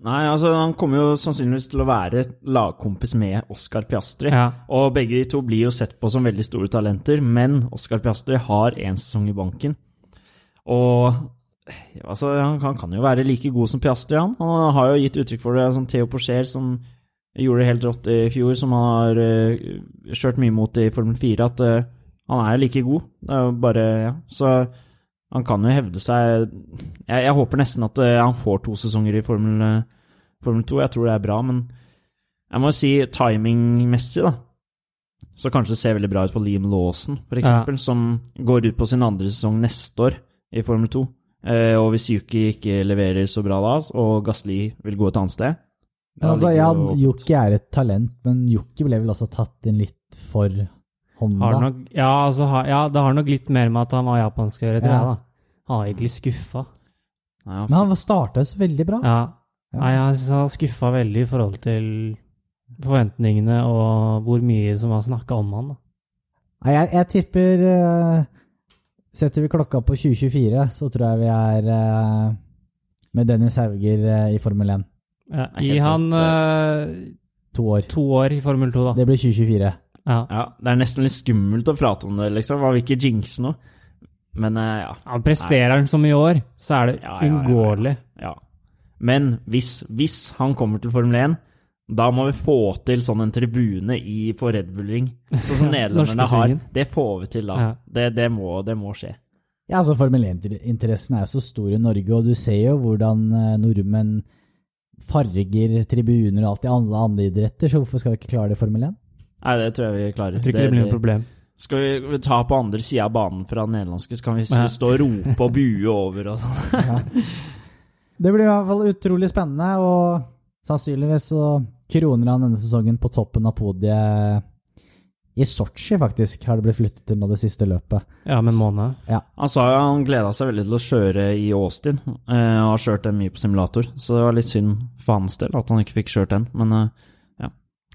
Nei, altså han kommer jo sannsynligvis til å være lagkompis med Oscar Piastri. Ja. Og begge de to blir jo sett på som veldig store talenter, men Oscar Piastri har én sesong i banken. Og altså, han, han kan jo være like god som Piastri, han. Han har jo gitt uttrykk for det. Sånn Theo Porcher, som gjorde det helt rått i fjor, som han har uh, kjørt mye mot i Formel 4, at uh, han er like god. Det er jo bare Ja. Så han kan jo hevde seg Jeg, jeg håper nesten at uh, han får to sesonger i Formel, Formel 2. Jeg tror det er bra, men jeg må jo si timingmessig, da. Så kanskje det ser veldig bra ut for Liam Lawson, for eksempel, som går ut på sin andre sesong neste år i Formel 2. Eh, og hvis Yuki ikke leverer så bra da, og Gasli vil gå et annet sted Men altså, ja, Yuki er et talent, men Yuki ble vel også tatt inn litt for Honda. Har nok, ja, altså, ha, ja, det har nok litt mer med at han var japansk å gjøre, tror Ja. jeg, da. Han var egentlig skuffa. Nei, Men han starta jo så veldig bra. Ja. Ja. Nei, jeg synes han skuffa veldig i forhold til forventningene og hvor mye som var snakka om han. da. Nei, jeg, jeg tipper eh, Setter vi klokka på 2024, så tror jeg vi er eh, med Dennis Hauger eh, i Formel 1. Ja, Gi han eh, To år. to år i Formel 2, da. Det blir 2024. Ja. Ja, det er nesten litt skummelt å prate om det, liksom. Man vil ikke jinxe noe. Men eh, ja. Ja, presterer han som i år, så er det Ja, ja, ja, ja. uunngåelig. ja. Men hvis, hvis han kommer til Formel 1, da må vi få til sånn en tribune i, på Red Bull Ring. Sånn som nederlenderne har. Det får vi til da. Ja. Det, det, må, det må skje. Ja, altså Formel 1-interessen er jo så stor i Norge, og du ser jo hvordan eh, nordmenn farger tribuner og alt i alle andre idretter, så hvorfor skal vi ikke klare det i Formel 1? Nei, det tror jeg vi klarer. Jeg tror ikke det, blir noe problem. Skal vi ta på andre sida av banen fra den nederlandske, så kan vi Ja. stå og rope og bue over og sånn. Det blir i hvert fall utrolig spennende, og sannsynligvis så kroner han denne sesongen på toppen av podiet i Sotsji, faktisk, har det blitt flyttet til nå det siste løpet. Ja, med en måned. Han sa jo han gleda seg veldig til å kjøre i Austin, eh, og har kjørt den mye på simulator. Så det var litt synd for hans del at han ikke fikk kjørt den, men ja.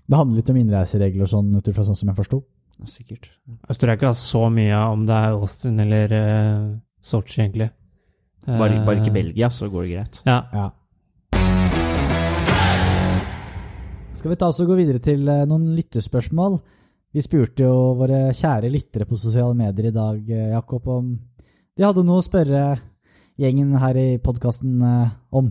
Det handler litt om innreiseregler og sånn, ut ifra sånn som jeg forsto. sikkert. Jeg tror jeg ikke har så mye om det er Austin eller uh, Sotsji, egentlig. Bare, bare ikke Eh, Belgia, så går det greit. Ja. Ja. Skal vi ta oss og gå videre til eh, noen lyttespørsmål? Vi spurte jo våre kjære lyttere på sosiale medier i dag, eh, Jakob, om de hadde noe å spørre gjengen her i podkasten om.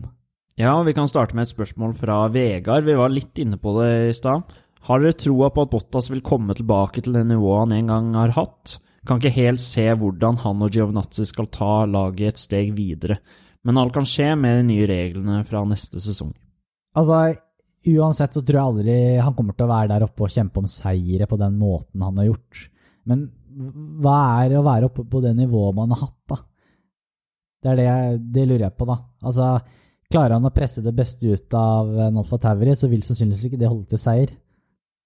Ja, vi kan starte med et spørsmål fra Vegard. Vi var litt inne på det i stad. Har dere troa på at Bottas vil komme tilbake til det nivået han en gang har hatt? Kan ikke helt se hvordan han og Giovinazzi skal ta laget et steg videre. Men alt kan skje med de nye reglene fra neste sesong. Altså, uansett så tror jeg aldri han kommer til å være der oppe og kjempe om seire på den måten han har gjort. Men hva er å være oppe på det nivået man har hatt, da? Det er det, jeg, det lurer jeg på, da. Altså, klarer han å presse det beste ut av en Alfa Tauri, så vil sannsynligvis ikke det holde til seier.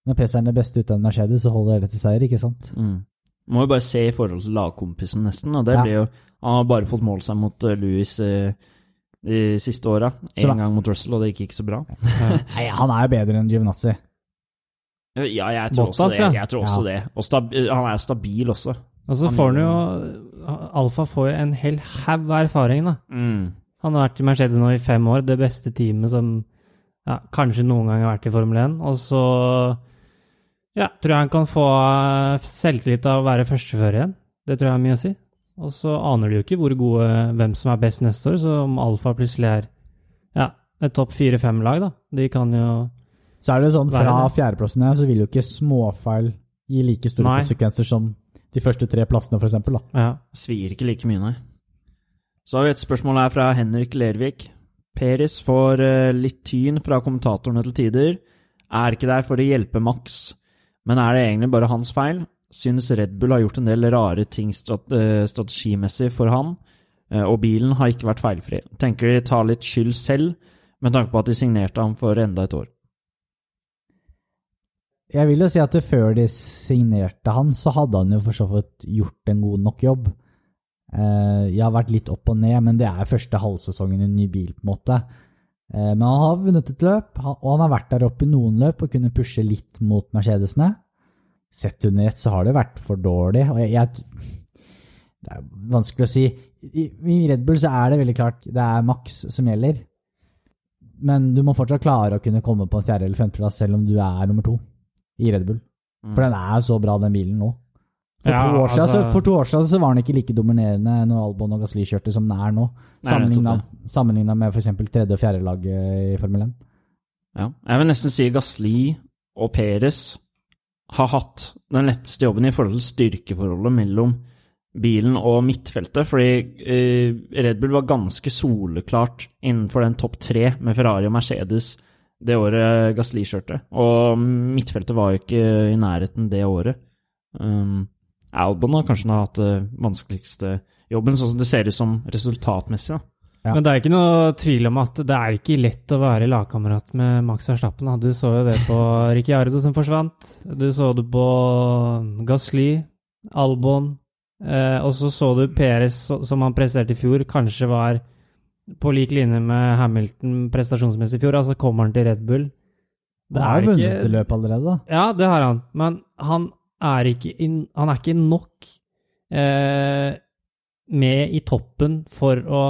Men presser han det beste ut av en Mercedes, så holder det til seier, ikke sant? Mm. Må jo bare se i forhold til lagkompisen, nesten. Og det Ja. blir jo Han har bare fått målt seg mot eh, Louis eh, de siste åra. En gang mot Russell, og det gikk ikke så bra. Nei, han er jo bedre enn Givnazzi. Ja, jeg tror Bottas, også det. Jeg tror også det. Og stab han er stabil også. Og så Han får han jo Alfa får jo en hel haug av erfaring, da. Mm. Han har vært i Mercedes nå i fem år, det beste teamet som ja, kanskje noen gang har vært i Formel 1. Og så ja, tror jeg han kan få eh, selvtillit av å være førstefører igjen. Det tror jeg har mye å si. Og så aner de jo ikke hvor gode, hvem som er best neste år, så om Alfa plutselig er ja, et topp fire-fem-lag, da. De kan jo Så er det sånn, fra fjerdeplassen her, så vil jo ikke småfeil gi like store Nei. konsekvenser som de første tre plassene, for eksempel, da. Ja. Svir ikke like mye, nei. Så har vi et spørsmål her fra Henrik Lervik. Peris får eh, litt tyn fra kommentatorene til tider. Er ikke der for å hjelpe Max. Men er det egentlig bare hans feil? Synes Red Bull har gjort en del rare ting eh, strategimessig for han, eh, og bilen har ikke vært feilfri. Tenker de tar litt skyld selv, med tanke på at de signerte ham for enda et år. Jeg vil jo si at før de signerte han, så hadde han jo for så vidt gjort en god nok jobb. Eh, jeg har vært litt opp og ned, men det er første halvsesongen i en ny bil, på en måte. Men han har vunnet et løp, og han har vært der oppe i noen løp og kunne pushe litt mot Mercedesene. Sett under ett så har det vært for dårlig, og jeg, jeg Det er vanskelig å si. I, Red Bull så er det veldig klart det er maks som gjelder. Men du må fortsatt klare å kunne komme på en fjerde- eller femteplass selv om du er nummer to i Red Bull. For den er så bra, den bilen nå. For, Ja, to, år siden, altså- så, for to år siden så var den ikke like dominerende når Albon og Gasly kjørte som den er nå. Sammenligna, med f.eks. tredje- og fjerdelaget i Formel 1. Ja. Jeg vil nesten si Gasli og Perez har hatt den letteste jobben i forhold til styrkeforholdet mellom bilen og midtfeltet, fordi eh, Red Bull var ganske soleklart innenfor den topp tre med Ferrari og Mercedes det året Gasli kjørte, og midtfeltet var jo ikke i nærheten det året. Um, Albon har kanskje hatt det vanskeligste jobben, sånn som det ser ut som resultatmessig. da. Ja. Men det er ikke noe tvil om at det er ikke lett å være lagkamerat med Max Verstappen. Du så jo det på Ricciardo som forsvant. Du så det på Gasly, Albon. Eh, og så så du Perez som han presterte i fjor, kanskje var på lik linje med Hamilton prestasjonsmessig i fjor. Altså kommer han til Red Bull. Han har jo vunnet et løpet allerede, da. Ja, det har han, men han er ikke, in... han er ikke nok eh, med i toppen for å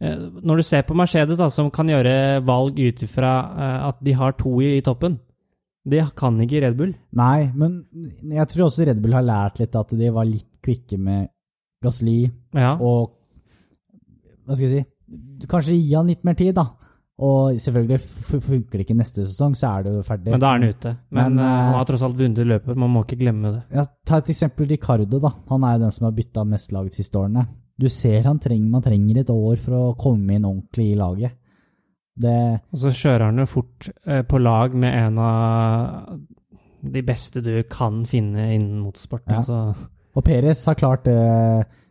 Når du ser på Mercedes, da, som kan gjøre valg ut ifra eh, at de har to i, toppen, det kan ikke Red Bull. Nei, men jeg tror også Red Bull har lært litt at de var litt kvikke med Gasly Ja. og Hva skal jeg si Kanskje gi han litt mer tid, da. Og selvfølgelig, funker det ikke neste sesong, så er det jo ferdig. Men da er han ute. Men, Men, eh, eh, han har tross alt vunnet løpet, man må ikke glemme det. Ja, ta et eksempel Ricardo, da. Han er jo den som har bytta mest lag de siste årene. Du ser han trenger, man trenger et år for å komme inn ordentlig i laget. Det, Og så kjører han jo fort eh, på lag med en av de beste du kan finne innen motorsport. Ja. Så og Perez har klart det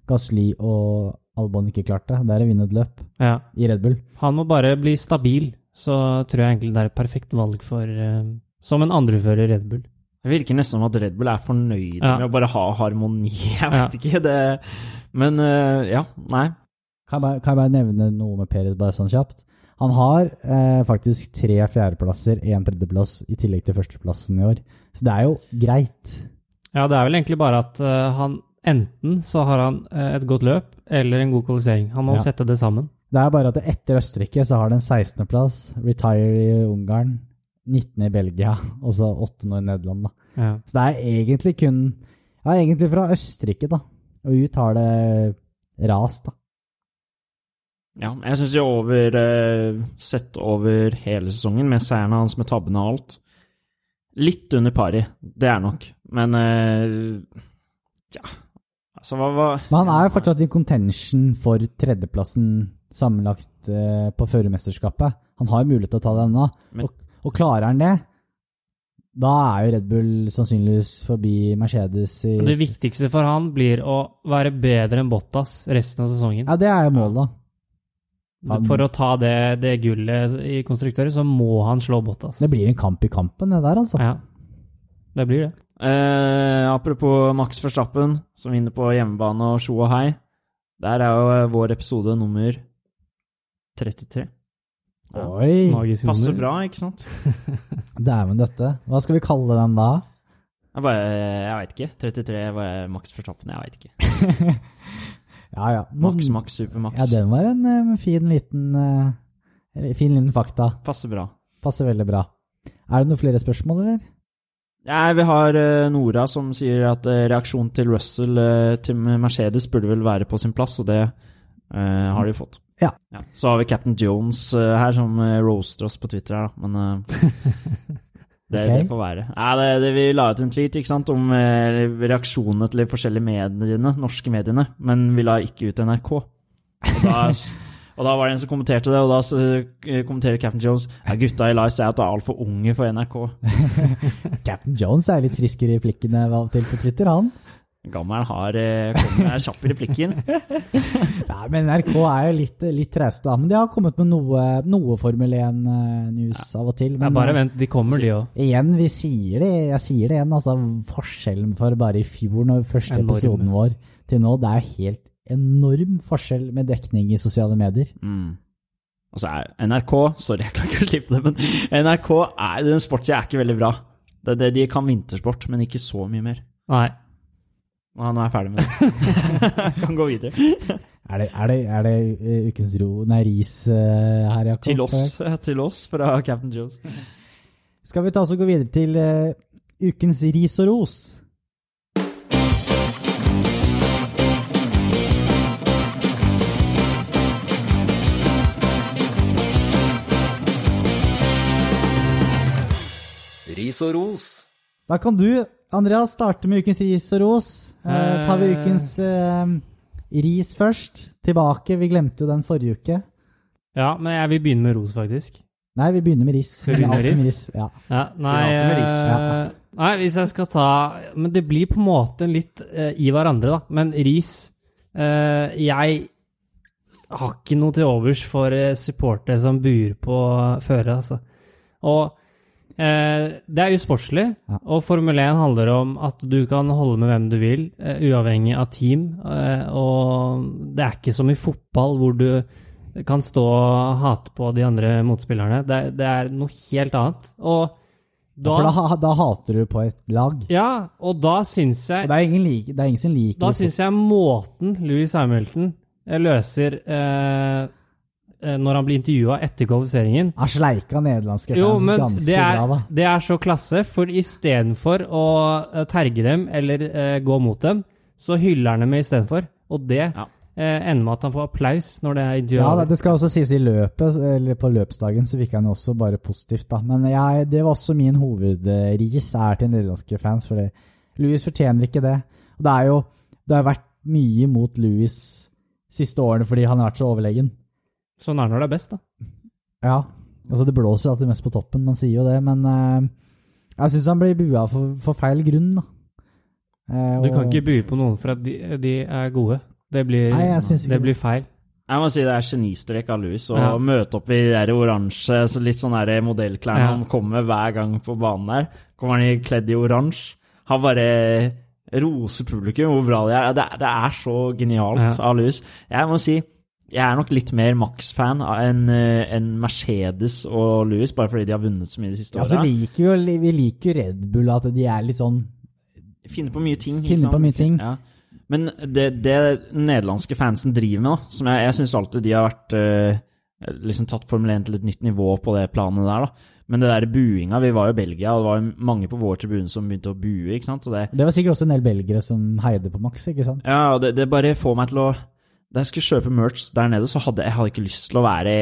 Gasly og Albon ikke klarte. Det er å vinne et løp ja. i Red Bull. Han må bare bli stabil, så tror jeg egentlig det er et perfekt valg for eh, Som en andrefører i Red Bull. Det virker nesten som at Red Bull er fornøyd Ja. med å bare ha harmoni. Jeg Ja. vet ikke, det Men uh, ja, nei. Kan jeg bare, kan jeg bare nevne noe med Perez bare sånn kjapt? Han har eh, faktisk tre fjerdeplasser, én tredjeplass, i tillegg til førsteplassen i år. Så det er jo greit. Ja, det er vel egentlig bare at uh, han enten så har han uh, et godt løp eller en god kvalifisering. Han må Ja. sette det sammen. Det er bare at etter Østerrike så har det en 16.-plass, retire i Ungarn, 19. i Belgia, og så 8. nå i Nederland. da. Ja. Så det er egentlig kun Ja, egentlig fra Østerrike, da. Og ut har det rast, da. Ja, jeg syns jo over eh, Sett over hele sesongen, med seierne hans, med tabbene og alt Litt under pari, det er nok. Men eh, Ja, altså hva, hva Men han er jo fortsatt i contention for tredjeplassen sammenlagt eh, på førermesterskapet. Han har jo mulighet til å ta det ennå. Og, klarer han det, da er jo Red Bull sannsynligvis forbi Mercedes i Det viktigste for han blir å være bedre enn Bottas resten av sesongen. Ja, det er jo målet, da. han- For å ta det, det gullet i konstruktører, så må han slå Bottas. Det blir en kamp i kampen, det der, altså. Ja, det blir det. Eh, apropos Max Verstappen, som vinner på hjemmebane og sjo og hei. Der er jo vår episode nummer 33. Ja. Oi! Magisk Passer nummer. bra, ikke sant? Dæven døtte. Hva skal vi kalle den da? Jeg bare Jeg veit ikke. 33 var Max Verstappen, jeg veit ikke. Ja, ja. Maks, Max, supermaks. Ja, den var en eh, fin liten uh, Fin liten fakta. Passer bra. Passer veldig bra. Er det noen flere spørsmål, eller? Ja, vi har eh, Nora som sier at reaksjonen til Russell til Mercedes burde vel være på sin plass, og det eh, har de fått. Ja. Så har vi Captain Jones uh, her som uh, roaster oss på Twitter her, da, men det, okay. det får være. Ja, det, det, vi la ut en tweet ikke sant, om reaksjonene til de forskjellige mediene, norske mediene, men vi la ikke ut NRK. Og da, Og da var det en som kommenterte det, og da kommenterer Captain Jones ja, gutta i Lice er at det er altfor unge for NRK. Captain Jones er litt friskere i plikkene av og til på Twitter, han. Gammelen har eh, kommet kjapp i replikken. Nei, men NRK er jo litt, litt treste, da. Men de har kommet med noe, noe Formel 1-news av og til. Ja, bare eh, vent, de kommer, de òg. igjen, vi sier det, jeg sier det igjen, altså forskjellen for bare i fjor, når første Enorme. episoden vår, til nå, det er helt enorm forskjell med dekning i sosiale medier. Mm. Altså, er NRK Sorry, jeg klarer ikke å slippe det, men NRK er, den sporten er ikke veldig bra. Det, det, de kan vintersport, men ikke så mye mer. Nei. Nå nå er jeg ferdig med det. kan gå videre. Er det, er det, er det eh, ukens ro, nei, ris uh, her, Jakob? Til oss, til oss fra Captain Joes. Skal vi ta oss og gå videre til uh, ukens ris og ros? Ris og ros. Da kan du, Andreas, starte med ukens ris og ros. Eh, tar vi Eh. ukens eh, ris først? Tilbake, vi glemte jo den forrige uke. Ja, men jeg vil begynne med ros, faktisk. Nei, vi begynner med ris. Vi begynner med ris? Ja. Ja, nei, med ris, Ja. nei, hvis jeg skal ta Men det blir på en måte litt eh, i hverandre, da. Men ris eh, Jeg har ikke noe til overs for uh, supportere som buer på føre, altså. Og eh, det er usportslig, Ja. og Formel 1 handler om at du kan holde med hvem du vil, eh, uavhengig av team. eh, og det er ikke som i fotball, hvor du kan stå og hate på de andre motspillerne. Det, det er noe helt annet. Og da, For da, da hater du på et lag. Ja, og da syns Og jeg det er ingen, like, det er ingen som liker Da syns jeg måten Louis Hamilton eh, løser eh, eh, når han blir intervjua etter kvalifiseringen Han sleika nederlandske fans Jo, men ganske det er, bra, da. det er så klasse, for istedenfor å eh, terge dem eller eh, gå mot dem, så hyller han dem istedenfor. Og det Ja. eh, ender med at han får applaus når det er intervjuet. Ja, det skal også sies i løpet, eller på løpsdagen, så virka han også bare positivt, da. Men jeg, det var også min hovedris er til nederlandske fans, for Louis fortjener ikke det. Og det er jo Det har vært mye mot Louis siste årene fordi han har vært så overlegen. Sånn er det når det er best, da. Ja. Altså, det blåser alltid mest på toppen, man sier jo det, men eh, jeg syns han blir bua for, for feil grunn, da. Eh, Du kan og- ikke bue på noen for at de, de er gode. Det blir, Nei, jeg ikke det blir feil. Jeg må si det er genistrek av Louis å Ja. møte opp i de oransje, så litt sånn modellklærne Ja. han kommer med hver gang på banen der. Kommer han i kledd i oransje. Han bare roser publikum hvor bra de er. Det, er- det er så genialt Ja. av Louis. Jeg må si jeg er nok litt mer Max-fan enn en Mercedes og Louis, bare fordi de har vunnet så mye de siste Ja, åra. jo, vi liker jo Red Bull, at de er litt sånn Finner på mye ting. Finner på mye ting. Ja. Men det, det nederlandske fansen driver med, da, som jeg, jeg syns alltid de har vært eh, liksom tatt Formel 1 til et nytt nivå på det planet der, da. Men det der buinga Vi var jo i Belgia, og det var mange på vår tribune som begynte å bue, ikke sant. Det, Det var sikkert også en del belgere som heide på Max, ikke sant? ja, og det, det bare får meg til å Da jeg skulle kjøpe merch der nede, så hadde jeg hadde ikke lyst til å være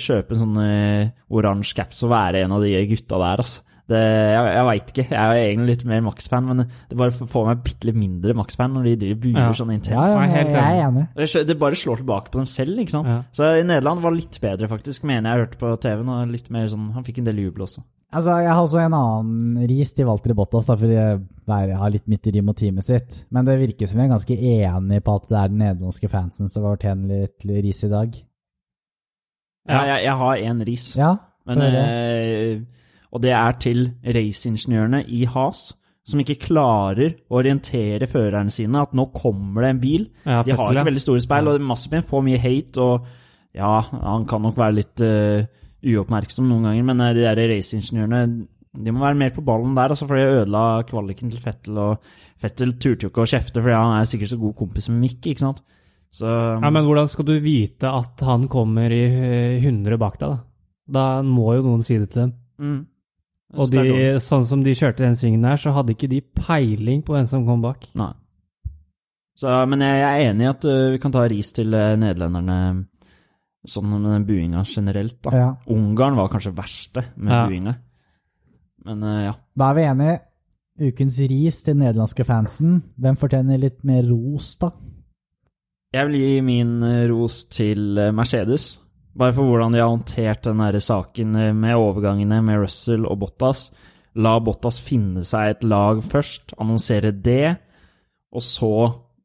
kjøpe en sånn eh, oransje caps og være en av de gutta der, altså. Det, jeg jeg veit ikke. Jeg er jo egentlig litt mer Max-fan, men det bare får meg bitte litt mindre Max-fan når de driver buer Ja. sånn intenst. Ja, ja, jeg er jeg, er enig. Det bare slår tilbake på dem selv, ikke sant. Ja. Så i Nederland var det litt bedre, faktisk, mener jeg hørte på TV-en. og litt mer sånn, Han fikk en del jubel også. Altså, Jeg har også en annen ris til Walter Bottas, da, fordi jeg har litt mytteri mot teamet sitt. Men det virker som vi er ganske enige på at det er den nederlandske fansen som fortjener litt ris i dag. Ja, jeg, jeg har én ris, Ja, men, det høre. eh, og det er til raceingeniørene i Has. Som ikke klarer å orientere førerne sine at nå kommer det en bil. Ja, De har ikke veldig store speil, og Mazepin får mye hate. Og ja, han kan nok være litt uh, uoppmerksom noen ganger, men eh, de der raceingeniørene de må være mer på ballen der, altså, for de ødela kvaliken til Fettel. Og Fettel turte jo ikke å kjefte, fordi han er sikkert så god kompis med Mick, ikke sant. Så Ja, men hvordan skal du vite at han kommer i eh, 100 bak deg, da? Da må jo noen si det til dem. mm. Og de, sånn som de kjørte den svingen der, så hadde ikke de peiling på hvem som kom bak. Nei. Så, men jeg er enig i at eh, vi kan ta ris til eh, nederlenderne sånn med den buinga generelt. da. Ja. Ungarn var kanskje verste med Ja. buinga. Men eh, ja. Da er vi enige. Ukens ris til den nederlandske fansen. Hvem fortjener litt mer ros, da? Jeg vil gi min ros til Mercedes. Bare for hvordan de har håndtert den der saken eh, med overgangene med Russell og Bottas. La Bottas finne seg et lag først, annonsere det, og så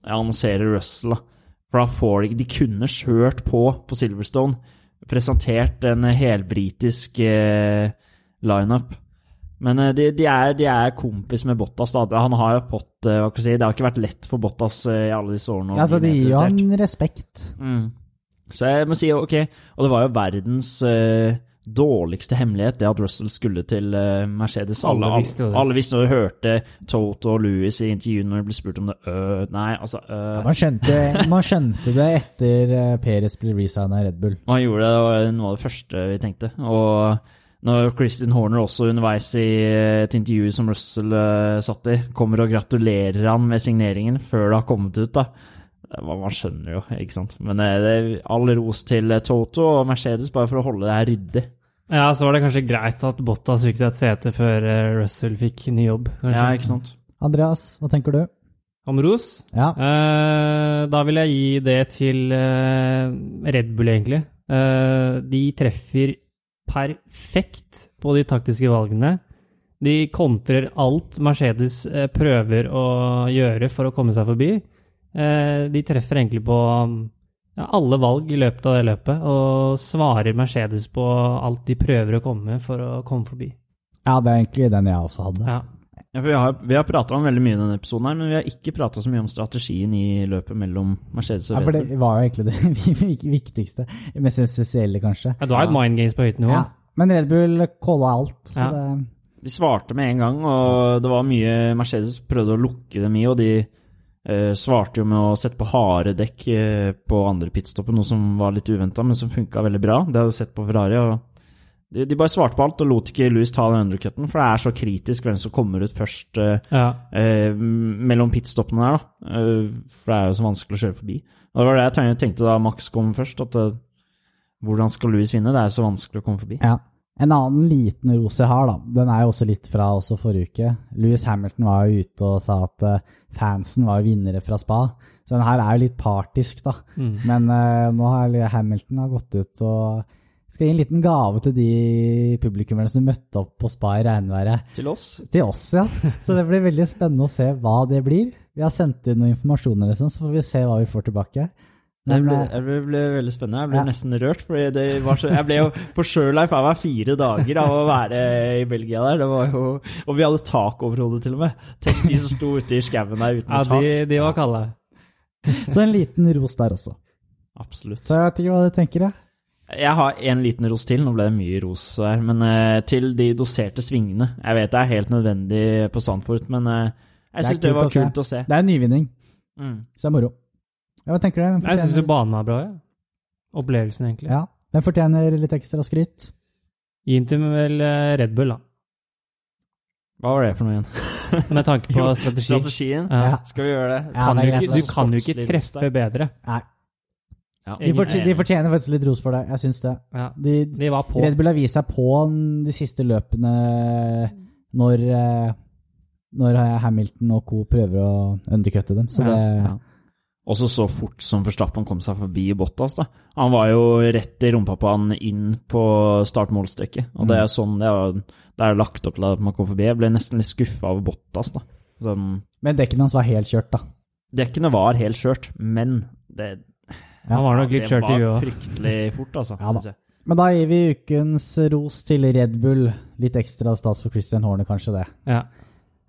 annonsere Russell. For da får de De kunne kjørt på på Silverstone, presentert en helbritisk eh, lineup. Men eh, de, de, er, de er kompis med Bottas. da. Han har fått eh, hva skal jeg si, Det har ikke vært lett for Bottas eh, i alle disse årene. Ja, så de gir jo han respekt. Mm. Så jeg må si ok, og det var jo verdens eh, dårligste hemmelighet, det at Russell skulle til eh, Mercedes. Alle Alle, visste det. alle visste og hørte Toto og Louis i intervjuet når de ble spurt om det. Øh, nei, altså øh. Man skjønte, man skjønte det etter uh, Perez ble resigna i Red Bull. Man gjorde det, det var noe av det første vi tenkte. Og når Kristin Horner også underveis i eh, et intervju som Russell uh, satt i, kommer og gratulerer han med signeringen før det har kommet ut, da. Var- Man skjønner jo, ikke sant. Men eh, det er all ros til eh, Toto og Mercedes bare for å holde det her ryddig. Ja, så var det kanskje greit at Bottas fikk et sete før eh, Russell fikk ny jobb. Kanskje. Ja, ikke sant. Andreas, hva tenker du? Om ros? Ja. Eh, da vil jeg gi det til eh, Red Bull, egentlig. Eh, de treffer perfekt på de taktiske valgene. De kontrer alt Mercedes eh, prøver å gjøre for å komme seg forbi. Eh, de treffer egentlig på ja, alle valg i løpet av det løpet, og svarer Mercedes på alt de prøver å komme med for å komme forbi. ja, det er egentlig den jeg også hadde. Ja. Ja, for vi har, vi har prata om veldig mye i denne episoden, her, men vi har ikke prata så mye om strategien i løpet mellom Mercedes og Red Bull. Ja, for det var jo egentlig det viktigste, mest essensielle, kanskje. Ja, du har jo mind games på høyt nivå. Ja. Men Red Bull calla alt. Så Ja. det, De svarte med en gang, og det var mye Mercedes prøvde å lukke dem i, og de svarte jo med å sette på harde dekk eh, på andre pitstoppet, noe som var litt uventa, men som funka veldig bra. Det hadde jeg sett på Ferrari. og de, de bare svarte på alt og lot ikke Louis ta den undercutten, for det er så kritisk hvem som kommer ut først eh, Ja. eh, mellom pitstoppene der, da. Eh, for det er jo så vanskelig å kjøre forbi. Og det var det jeg tenkte- da Max kom først, at eh, hvordan skal Louis vinne? Det er så vanskelig å komme forbi. ja. En annen liten ros jeg har, da, den er jo også litt fra også forrige uke. Louis Hamilton var jo ute og sa at eh, fansen var vinnere fra spa. Så den her er jo litt partisk, da. Mm. Men uh, nå har Hamilton har gått ut og skal gi en liten gave til de publikummerne som møtte opp på spa i regnværet. Til oss. Til oss, ja. Så det blir veldig spennende å se hva det blir. Vi har sendt inn noe informasjon, liksom, så får vi se hva vi får tilbake. Det ble, jeg ble, ble veldig spennende. Jeg ble Ja. nesten rørt. Fordi det var så, jeg ble jo på i faen meg fire dager av å være i Belgia der. Det var jo, og vi hadde tak over hodet, til og med. Tenk de som sto ute i skauen der uten Ja, tak. de, de var kalde. så en liten ros der også. Absolutt. Så jeg vet ikke hva du tenker, jeg. Jeg har en liten ros til. Nå ble det mye ros her. Men eh, til de doserte svingene. Jeg vet det er helt nødvendig på Sandfort, men eh, jeg syns det kult var å kult å se. Det er en nyvinning, Mm. så det er moro. Ja, hva tenker du? Fortjener... Jeg syns jo banen var bra, ja. Opplevelsen, egentlig. ja. Hvem fortjener litt ekstra skryt? Intim vel eh, Red Bull, da. Hva var det for noe igjen? Med tanke på Jo, strategi. Strategien? Ja. Skal vi gjøre det? Ja, Kan det du, ikke, du kan jo ikke treffe bedre. Nei, Ja, de, fortjener, de fortjener faktisk litt ros for det. Jeg syns det. Ja. De, De var på. Red Bull har vist seg på de siste løpene når, eh, når Hamilton og co. prøver å undercutte dem. Så Ja, det Ja. Også så fort som Forstappen kom seg forbi Bottas. da. Han var jo rett i rumpa på han inn på startmålstrekket. Og det er sånn det er, det er lagt opp til at man kom forbi. Jeg ble nesten litt skuffa over Bottas. da. Så, Men dekkene hans var helt kjørt, da. Dekkene var helt kjørt, men det, Han var nok litt det kjørt i huet var fryktelig fort, altså. Ja da. synes jeg. Men da gir vi ukens ros til Red Bull. Litt ekstra stas for Christian Horne, kanskje det. Ja.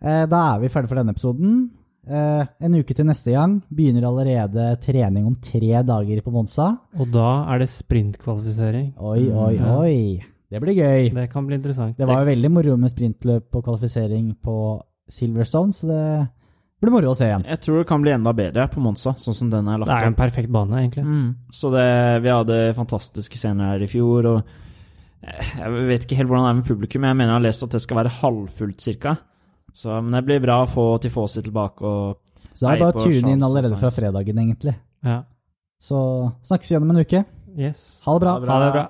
Eh, da er vi ferdig for denne episoden. Eh, en uke til neste gang. Begynner allerede trening om tre dager på Monza. Og da er det sprintkvalifisering. Oi, oi, Ja. oi. Det blir gøy. Det kan bli interessant. Det var jo veldig moro med sprintløp og kvalifisering på Silverstone, så det blir moro å se igjen. Jeg tror det kan bli enda bedre på Monza, sånn som den er lagt opp. Det er en perfekt bane, egentlig. Mm. Så det, vi hadde fantastiske scener her i fjor, og jeg vet ikke helt hvordan det er med publikum, men jeg mener jeg har lest at det skal være halvfullt cirka. Så, men det blir bra å få Tifosi tilbake og Så det er bare å tune inn allerede fra fredagen, egentlig. Ja. Så snakkes vi igjen om en uke. Yes. Ha det bra. Ha det bra. Ha det bra.